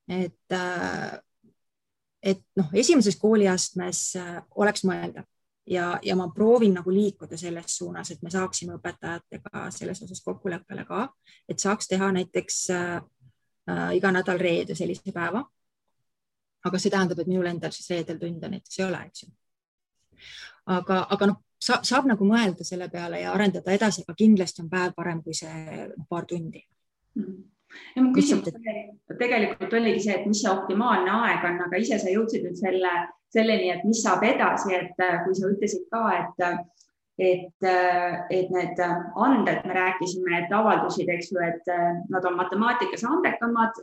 et, äh, et noh, esimeses kooliastmes äh, oleks mõeldav ja, ja ma proovin nagu liikuda selles suunas, et me saaksime õpetajatega selles osas kokkuleppele ka, et saaks teha näiteks äh, äh, iga nädal reede sellise päeva. aga see tähendab, et minul endal siis reedel tunde näiteks ei ole, eks ju. aga, aga noh, saab, saab nagu mõelda selle peale ja arendada edasi, aga kindlasti on päev parem kui see paar tundi mm ja mu küsimus tegelikult, tegelikult oligi see, et mis see optimaalne aeg on, aga ise sa jõudsid nüüd selle, selleni, et mis saab edasi, et kui sa ütlesid ka, et et, et need anded, me rääkisime, et avaldusid, eks ju, et nad on matemaatikas andekamad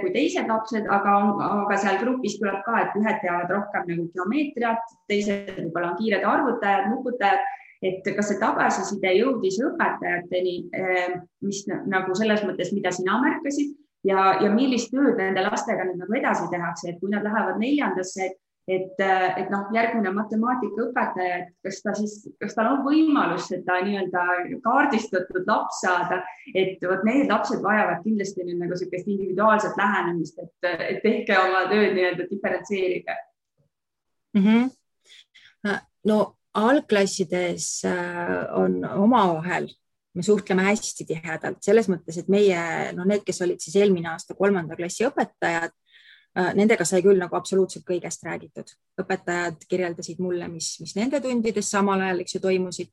kui teised lapsed, aga, aga seal grupis tuleb ka, et ühed teavad rohkem nagu geomeetriat, teised võib-olla on kiired arvutajad, nuputajad, et kas see tagasiside jõudis õpetajateni, eh, mis nagu selles mõttes, mida sina märkasid ja, ja millist tööd nende lastega nüüd nagu edasi tehakse, et kui nad lähevad neljandasse, et et, et noh, järgmine matemaatikaõpetaja, et kas ta siis, kas tal on võimalus seda nii-öelda kaardistatud laps saada, et vot need lapsed vajavad kindlasti nüüd nagu niisugust individuaalset lähenemist, et, et tehke oma tööd nii-öelda diferentseerige mm. -hmm. no algklassides äh, on omavahel me suhtleme hästi tihedalt selles mõttes, et meie, no need, kes olid siis eelmine aasta kolmanda klassi õpetajad, nendega sai küll nagu absoluutselt kõigest räägitud. õpetajad kirjeldasid mulle, mis, mis nende tundides samal ajal, eks ju, toimusid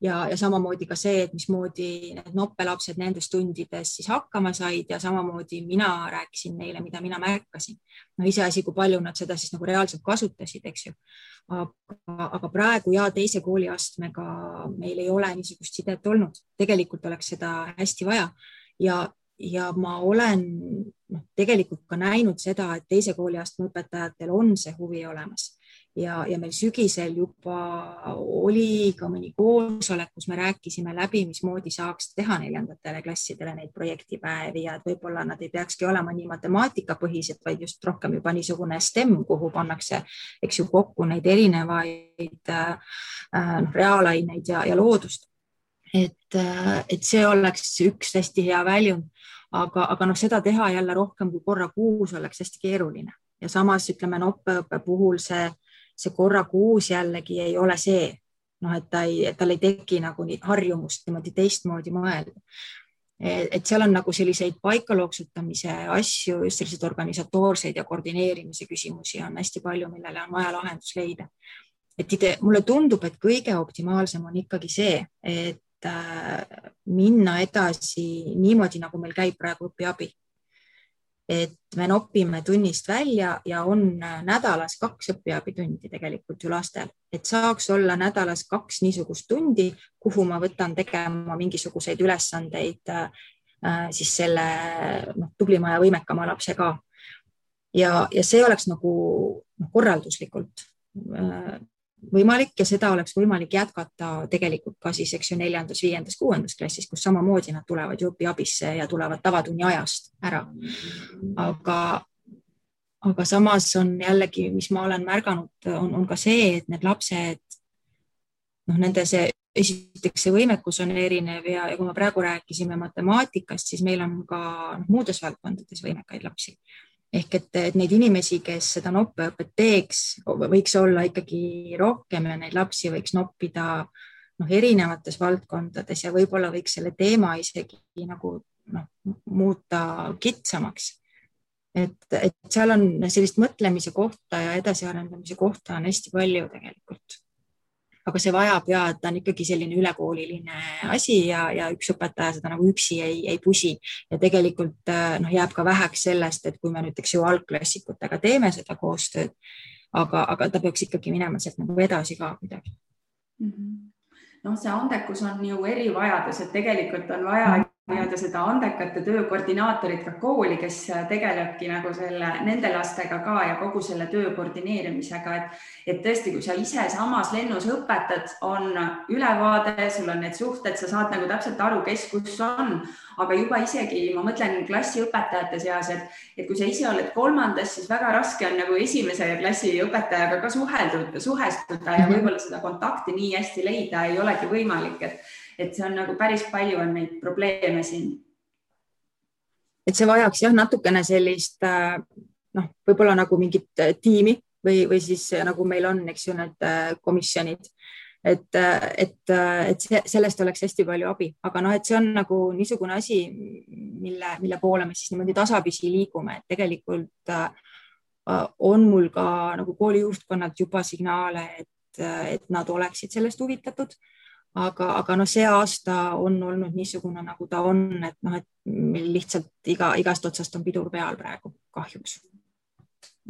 ja, ja samamoodi ka see, et mismoodi need noppelapsed nendes tundides siis hakkama said ja samamoodi mina rääkisin neile, mida mina märkasin. no iseasi, kui palju nad seda siis nagu reaalselt kasutasid, eks ju. aga, aga praegu ja teise kooliastmega meil ei ole niisugust sidet olnud, tegelikult oleks seda hästi vaja ja, ja ma olen noh, tegelikult ka näinud seda, et teise kooliastme õpetajatel on see huvi olemas ja, ja meil sügisel juba oli ka mõni koosolek, kus me rääkisime läbi, mismoodi saaks teha neljandatele klassidele neid projektipäevi ja et võib-olla nad ei peakski olema nii matemaatikapõhised, vaid just rohkem juba niisugune STEM, kuhu pannakse, eks ju, kokku neid erinevaid äh, noh, reaalaineid ja, ja loodust. Et, äh, et see oleks üks hästi hea väljund aga, aga noh, seda teha jälle rohkem kui korra kuus oleks hästi keeruline ja samas ütleme, noppõppe puhul see, see korra kuus jällegi ei ole see, noh, et ta ei, tal ei teki nagu nii harjumust niimoodi teistmoodi mõelda. et seal on nagu selliseid paikalooksutamise asju, just selliseid organisatoorseid ja koordineerimise küsimusi on hästi palju, millele on vaja lahendus leida. et ide, mulle tundub, et kõige optimaalsem on ikkagi see, et minna edasi niimoodi, nagu meil käib praegu õpiabi. et me nopime tunnist välja ja on nädalas kaks õpiabitundi tegelikult ju lastel, et saaks olla nädalas kaks niisugust tundi, kuhu ma võtan tegema mingisuguseid ülesandeid äh, siis selle noh, tublima ja võimekama lapse ka. ja, ja see oleks nagu noh, korralduslikult äh, võimalik ja seda oleks võimalik jätkata tegelikult ka siis, eks ju, neljandas, viiendas, kuuendas klassis, kus samamoodi nad tulevad ju õpiabisse ja tulevad tavatunni ajast ära. aga, aga samas on jällegi, mis ma olen märganud, on, on ka see, et need lapsed, noh, nende see esiteks see võimekus on erinev ja, ja kui me praegu rääkisime matemaatikast, siis meil on ka noh, muudes valdkondades võimekaid lapsi ehk et, et neid inimesi, kes seda noppeõpet teeks, võiks olla ikkagi rohkem ja neid lapsi võiks noppida noh, erinevates valdkondades ja võib-olla võiks selle teema isegi nagu noh, muuta kitsamaks. et, et seal on sellist mõtlemise kohta ja edasiarendamise kohta on hästi palju tegelikult aga see vajab ja, ta on ikkagi selline ülekooliline asi ja, ja üks õpetaja seda nagu üksi ei, ei pusi. Ja tegelikult äh, noh, jääb ka väheks sellest, et kui me näiteks ju algklassikutega teeme seda koostööd, aga, aga ta peaks ikkagi minema sealt nagu edasi ka kuidagi. Mm. -hmm noh, see andekus on ju erivajadus, et tegelikult on vaja mm nii-öelda seda andekate töö koordinaatorit ka kooli, kes tegelebki nagu selle, nende lastega ka ja kogu selle töö koordineerimisega, et, et tõesti, kui sa ise samas lennus õpetad, on ülevaade, sul on need suhted, sa saad nagu täpselt aru, kes kus on, aga juba isegi ma mõtlen klassiõpetajate seas, et, et kui sa ise oled kolmandas, siis väga raske on nagu esimese klassi õpetajaga ka suheldud, suhestuda ja mhm. võib-olla seda kontakti nii hästi leida ei olegi võimalik, et et see on nagu päris palju on neid probleeme siin. et see vajaks jah, natukene sellist äh, noh, võib-olla nagu mingit äh, tiimi või, või siis äh, nagu meil on, eks ju, need komisjonid, et, et, et sellest oleks hästi palju abi, aga noh, et see on nagu niisugune asi, mille, mille poole me siis niimoodi tasapisi liigume, et tegelikult on mul ka nagu kooli juhtkonnalt juba signaale, et, et nad oleksid sellest huvitatud aga, aga noh, see aasta on olnud niisugune, nagu ta on, et noh, et meil lihtsalt iga, igast otsast on pidur peal praegu kahjuks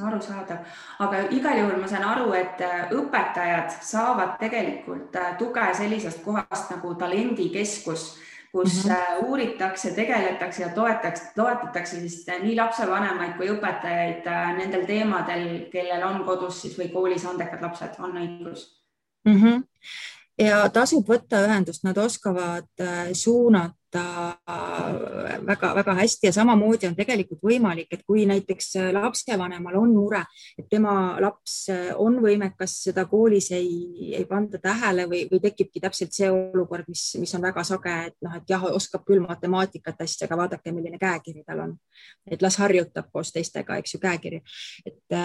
arusaadav, aga igal juhul ma saan aru, et äh, õpetajad saavad tegelikult äh, tuge sellisest kohast nagu talendikeskus, kus mm -hmm. uuritakse, tegeletakse ja toetatakse, toetatakse siis nii lapsevanemaid kui õpetajaid nendel teemadel, kellel on kodus siis või koolis andekad lapsed, on õigus mm? -hmm. Ja tasub võtta ühendust, nad oskavad suunata väga-väga hästi ja samamoodi on tegelikult võimalik, et kui näiteks lapsevanemal on mure, et tema laps on võimekas, seda koolis ei, ei panda tähele või, või tekibki täpselt see olukord, mis, mis on väga sage, et noh, et jah, oskab küll matemaatikat hästi, aga vaadake, milline käekiri tal on. et las harjutab koos teistega, eks ju, käekiri. et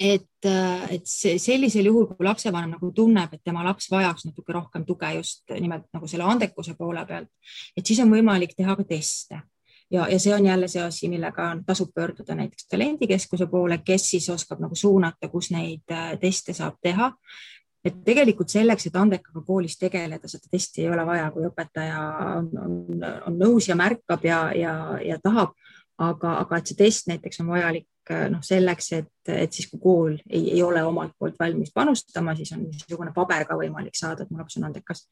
et, äh, et see sellisel juhul, kui lapsevanem nagu tunneb, et tema laps vajaks natuke rohkem tuge just nimelt nagu selle andekuse poole pealt, et siis on võimalik teha ka teste ja, ja see on jälle see asi, millega tasub pöörduda näiteks talendikeskuse poole, kes siis oskab nagu suunata, kus neid äh, teste saab teha. et tegelikult selleks, et andekaga koolis tegeleda, seda testi ei ole vaja, kui õpetaja on, on, on nõus ja märkab ja, ja, ja tahab, aga, aga et see test näiteks on vajalik noh, selleks, et, et siis kui kool ei, ei ole omalt poolt valmis panustama, siis on niisugune paber ka võimalik saada, et mu laps on andekas.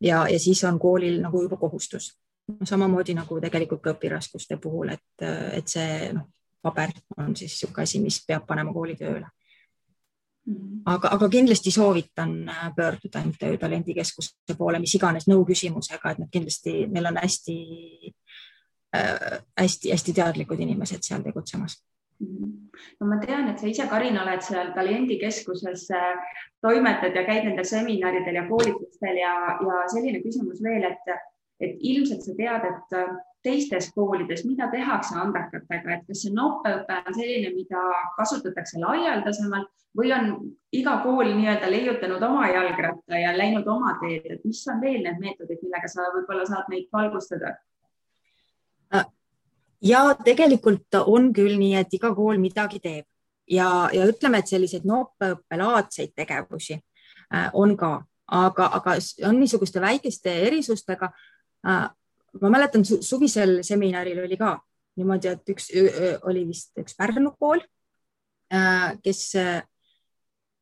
ja, ja siis on koolil nagu juba kohustus samamoodi nagu tegelikult ka õpiraskuste puhul, et, et see noh, paber on siis niisugune asi, mis peab panema kooli tööle. Aga, aga kindlasti soovitan pöörduda MTÜ Talendikeskuse poole, mis iganes nõu küsimusega, et nad kindlasti, neil on hästi-hästi-hästi äh, teadlikud inimesed seal tegutsemas no ma tean, et sa ise, Karin, oled seal talendikeskuses, äh, toimetad ja käid nendel seminaridel ja koolitustel ja, ja selline küsimus veel, et, et ilmselt sa tead, et äh, teistes koolides, mida tehakse andekatega, et kas see nopeõpe on selline, mida kasutatakse laialdasemalt või on iga kool nii-öelda leiutanud oma jalgratta ja läinud oma teed, et mis on veel need meetodid, millega sa võib-olla saad meid valgustada? Ja tegelikult on küll nii, et iga kool midagi teeb ja, ja ütleme, et selliseid nopeõppelaadseid tegevusi äh, on ka, aga, aga on niisuguste väikeste erisustega äh,. ma mäletan su, suvisel seminaril oli ka niimoodi, et üks oli vist üks Pärnu kool äh,, kes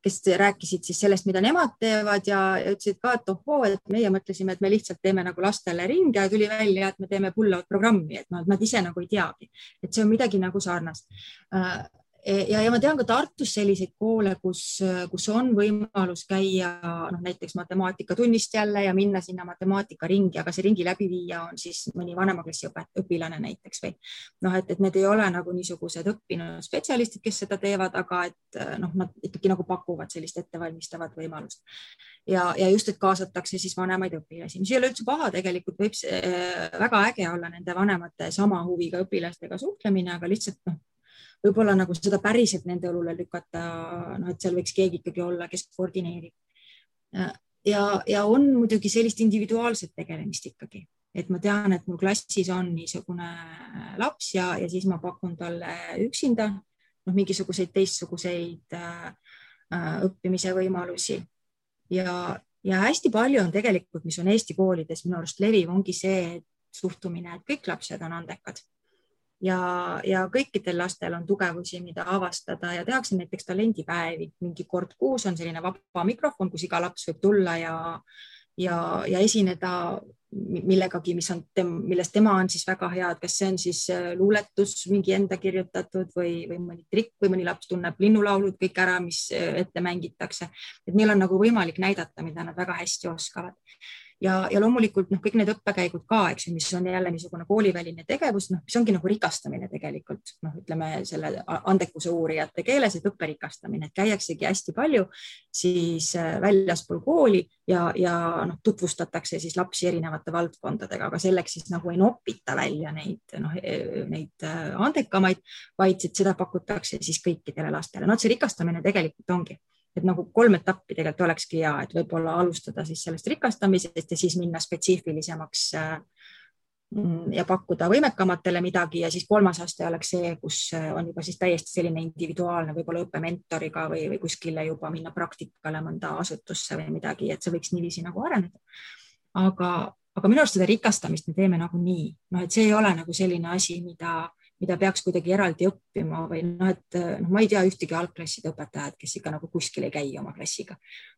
kes rääkisid siis sellest, mida nemad teevad ja, ütlesid ka, et ohoo, et meie mõtlesime, et me lihtsalt teeme nagu lastele ringi ja tuli välja, et me teeme pull-out programmi, et et nad ise nagu ei teagi, et see on midagi nagu sarnast. Äh, ja, ja ma tean ka Tartus selliseid koole, kus, kus on võimalus käia noh, näiteks matemaatikatunnist jälle ja minna sinna matemaatikaringi, aga see ringi läbiviija on siis mõni vanemaklassi õpilane näiteks või noh, et, et need ei ole nagu niisugused õppinud spetsialistid, kes seda teevad, aga et noh, nad ikkagi nagu pakuvad sellist ettevalmistavat võimalust. Ja, ja just, et kaasatakse siis vanemaid õpilasi, mis ei ole üldse paha, tegelikult võib see äh, väga äge olla nende vanemate sama huviga õpilastega suhtlemine, aga lihtsalt noh võib-olla nagu seda päriselt nende õlule lükata, noh, et seal võiks keegi ikkagi olla, kes koordineerib. ja, ja on muidugi sellist individuaalset tegelemist ikkagi, et ma tean, et mul klassis on niisugune laps ja, ja siis ma pakun talle üksinda noh, mingisuguseid teistsuguseid äh, õppimise võimalusi ja, ja hästi palju on tegelikult, mis on Eesti koolides minu arust leviv, ongi see suhtumine, et kõik lapsed on andekad ja, ja kõikidel lastel on tugevusi, mida avastada ja tehakse näiteks talendipäevi, mingi kord kuus on selline vaba mikrofon, kus iga laps võib tulla ja, ja, ja esineda millegagi, mis on, milles tema on siis väga hea, et kas see on siis äh, luuletus, mingi enda kirjutatud või, või mõni trikk või mõni laps tunneb linnulaulud kõik ära, mis äh, ette mängitakse. et neil on nagu võimalik näidata, mida nad väga hästi oskavad ja, ja loomulikult noh, kõik need õppekäigud ka, eks ju, mis on jälle niisugune kooliväline tegevus, noh, mis ongi nagu rikastamine tegelikult noh, ütleme selle andekuse uurijate keeles, et õppe rikastamine, et käiaksegi hästi palju siis äh, väljaspool kooli ja, ja noh, tutvustatakse siis lapsi erinevate valdkondadega, aga selleks siis nagu ei nopita välja neid noh, e, neid äh, andekamaid, vaid et seda pakutakse siis kõikidele lastele. no see rikastamine tegelikult ongi et nagu kolm etappi tegelikult olekski hea, et võib-olla alustada siis sellest rikastamisest ja siis minna spetsiifilisemaks äh, ja pakkuda võimekamatele midagi ja siis kolmas aste oleks see, kus äh, on juba siis täiesti selline individuaalne, võib-olla õppementoriga või, või kuskile juba minna praktikale mõnda asutusse või midagi, et see võiks niiviisi nagu areneda. aga, aga minu arust seda rikastamist me teeme nagunii, noh, et see ei ole nagu selline asi, mida, mida peaks kuidagi eraldi õppima või noh, et noh, ma ei tea ühtegi algklasside õpetajat, kes ikka nagu kuskil ei käi oma klassiga.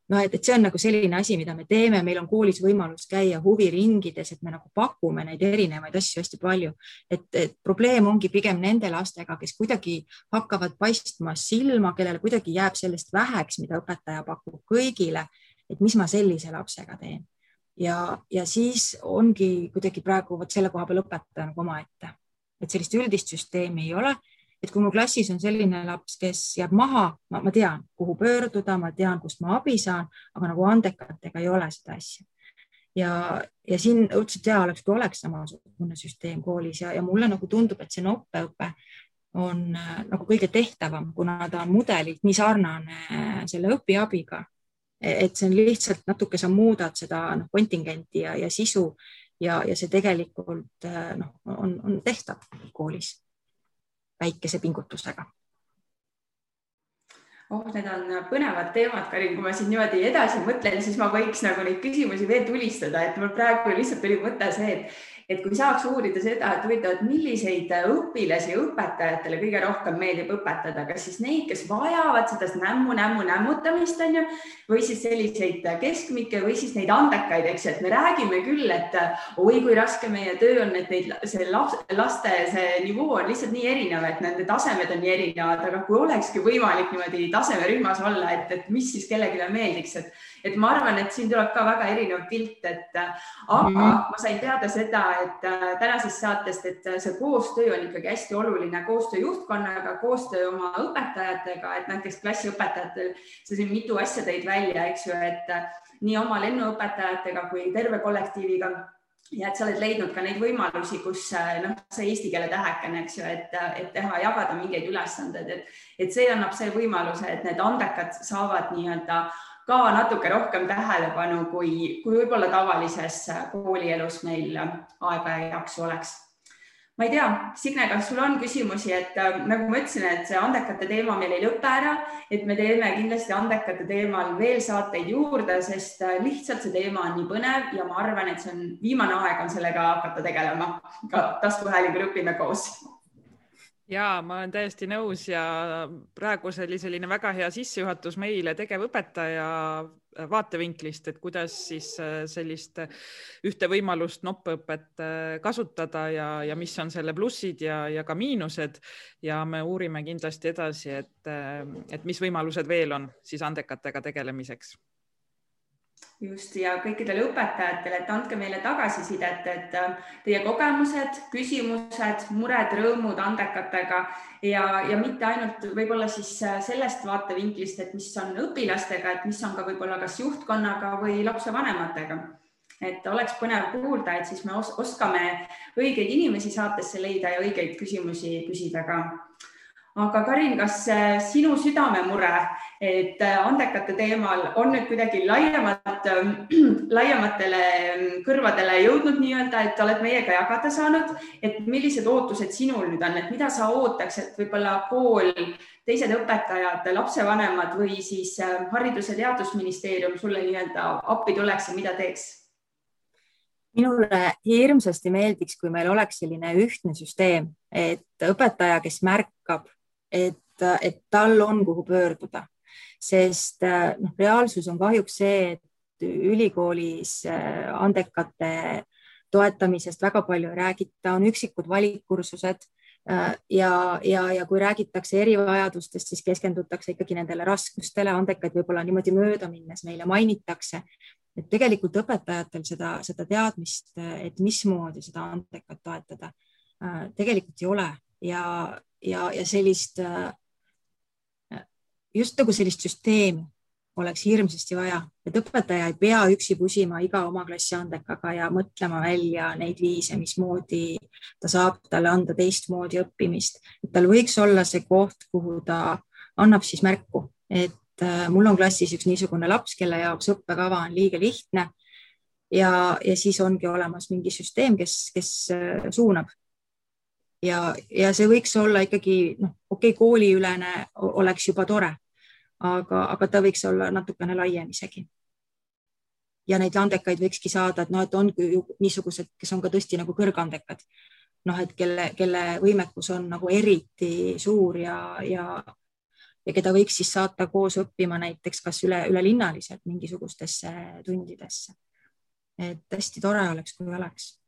no et, et see on nagu selline asi, mida me teeme, meil on koolis võimalus käia huviringides, et me nagu pakume neid erinevaid asju hästi palju. et, et probleem ongi pigem nende lastega, kes kuidagi hakkavad paistma silma, kellele kuidagi jääb sellest väheks, mida õpetaja pakub kõigile, et mis ma sellise lapsega teen ja, ja siis ongi kuidagi praegu vot selle koha peal õpetaja nagu omaette, et sellist üldist süsteemi ei ole. et kui mu klassis on selline laps, kes jääb maha, ma tean, kuhu pöörduda, ma tean, kust ma abi saan, aga nagu andekatega ei ole seda asja. ja, ja siin õudselt hea oleks, kui oleks samasugune süsteem koolis ja, ja mulle nagu tundub, et see noppeõpe on äh, nagu kõige tehtavam, kuna ta on mudelilt nii sarnane äh, selle õpiabiga et see on lihtsalt natuke, sa muudad seda noh, kontingenti ja, ja sisu ja, ja see tegelikult noh, on, on tehtav koolis väikese pingutusega oh, need on põnevad teemad, Karin, kui ma siin niimoodi edasi mõtlen, siis ma võiks nagu neid küsimusi veel tulistada, et mul praegu lihtsalt tuli mõte see, et et kui saaks uurida seda, et huvitav, et milliseid õpilasi õpetajatele kõige rohkem meeldib õpetada, kas siis neid, kes vajavad seda nämmu, nämmu, nämmutamist on ju, või siis selliseid keskmikke või siis neid andekaid, eks ju, et me räägime küll, et oi, kui raske meie töö on, et neid, see laps, laste see nivoo on lihtsalt nii erinev, et nende tasemed on nii erinevad, aga kui olekski võimalik niimoodi tasemerühmas olla, et, et mis siis kellelegi meeldiks, et et ma arvan, et siin tuleb ka väga erinev pilt, et aga mm -hmm. ma sain teada seda, et äh, tänasest saatest, et äh, see koostöö on ikkagi hästi oluline, koostöö juhtkonnaga, koostöö oma õpetajatega, et näiteks klassiõpetajatel, sa siin mitu asja tõid välja, eks ju, et äh, nii oma lennuõpetajatega kui terve kollektiiviga ja et sa oled leidnud ka neid võimalusi, kus noh, see eesti keele tähekene, eks ju, et, et teha, jagada mingeid ülesandeid, et, et see annab selle võimaluse, et need andekad saavad nii-öelda ka natuke rohkem tähelepanu, kui, kui võib-olla tavalises koolielus meil aega ja jaksu oleks. ma ei tea, Signe, kas sul on küsimusi, et äh, nagu ma ütlesin, et see andekate teema meil ei lõpe ära, et me teeme kindlasti andekate teemal veel saateid juurde, sest äh, lihtsalt see teema on nii põnev ja ma arvan, et see on viimane aeg on sellega hakata tegelema ka taskuhäälingu õpime koos ja ma olen täiesti nõus ja praegu see oli selline väga hea sissejuhatus meile tegevõpetaja vaatevinklist, et kuidas siis äh, sellist ühte võimalust noppõpet äh, kasutada ja, ja mis on selle plussid ja, ja ka miinused. ja me uurime kindlasti edasi, et, äh, et mis võimalused veel on siis andekatega tegelemiseks just ja kõikidele õpetajatele, et andke meile tagasisidet, et äh, teie kogemused, küsimused, mured, rõõmud andekatega ja, ja mitte ainult võib-olla siis äh, sellest vaatevinklist, et mis on õpilastega, et mis on ka võib-olla kas juhtkonnaga või lapsevanematega. Et oleks põnev kuulda, et siis me os oskame õigeid inimesi saatesse leida ja õigeid küsimusi küsida ka. Aga Karin, kas äh, sinu südamemure, et äh, andekate teemal on nüüd kuidagi laiemalt, ähm, laiematele ähm, kõrvadele jõudnud nii-öelda, et oled meiega jagada saanud, et millised ootused sinul nüüd on, et mida sa ootaks, et võib-olla kool, teised õpetajad, lapsevanemad või siis äh, Haridus- ja Teadusministeerium sulle nii-öelda appi tuleks ja mida teeks? minule hirmsasti meeldiks, kui meil oleks selline ühtne süsteem, et õpetaja, kes märkab et, et tal on, kuhu pöörduda, sest noh, reaalsus on kahjuks see, et ülikoolis äh, andekate toetamisest väga palju ei räägita, on üksikud valikkursused äh, ja, ja, ja kui räägitakse erivajadustest, siis keskendutakse ikkagi nendele raskustele, andekaid võib-olla niimoodi mööda minnes meile mainitakse, et tegelikult õpetajatel seda, seda teadmist, et mismoodi seda andekat toetada, äh, tegelikult ei ole. Ja, ja, ja sellist, äh, just nagu sellist süsteemi oleks hirmsasti vaja, et õpetaja ei pea üksi pusima iga oma klassi andekaga ja mõtlema välja neid viise, mismoodi ta saab talle anda teistmoodi õppimist, et tal võiks olla see koht, kuhu ta annab siis märku, et äh, mul on klassis üks niisugune laps, kelle jaoks õppekava on liiga lihtne. Ja, ja siis ongi olemas mingi süsteem, kes, kes äh, suunab. Ja, ja see võiks olla ikkagi noh, okei okay,, kooliülene oleks juba tore, aga, aga ta võiks olla natukene laiem isegi ja neid andekaid võikski saada, et noh, et ongi ju niisugused, kes on ka tõesti nagu kõrgandekad. noh, et kelle, kelle võimekus on nagu eriti suur ja, ja, ja keda võiks siis saata koos õppima näiteks kas üle, ülelinnaliselt mingisugustesse tundidesse. et hästi tore oleks, kui oleks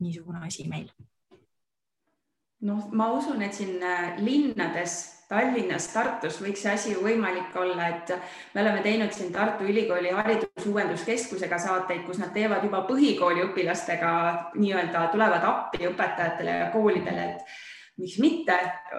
niisugune asi meil noh, ma usun, et siin äh, linnades, Tallinnas, Tartus võiks see asi ju võimalik olla, et me oleme teinud siin Tartu Ülikooli Haridusuuenduskeskusega saateid, kus nad teevad juba põhikooli õpilastega nii-öelda tulevad appi õpetajatele ja koolidele, et miks mitte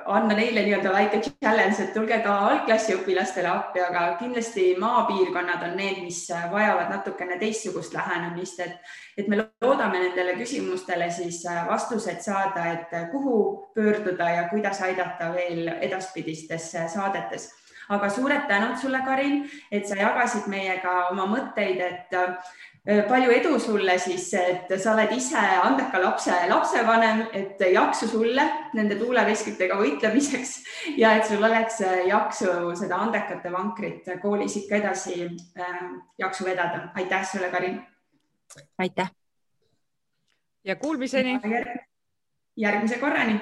anda neile nii-öelda väike challenge, et tulge ka algklassi õpilastele appi, aga kindlasti maapiirkonnad on need, mis vajavad natukene teistsugust lähenemist, et, et me loodame nendele küsimustele siis vastused saada, et kuhu pöörduda ja kuidas aidata veel edaspidistes saadetes. Aga suured tänud sulle, Karin, et sa jagasid meiega oma mõtteid, et palju edu sulle siis, et sa oled ise andeka lapse lapsevanem, et jaksu sulle nende tuuleveskitega võitlemiseks ja et sul oleks äh, jaksu seda andekate vankrit koolis ikka edasi äh, jaksu vedada. aitäh sulle, Karin. aitäh. ja kuulmiseni. järgmise korrani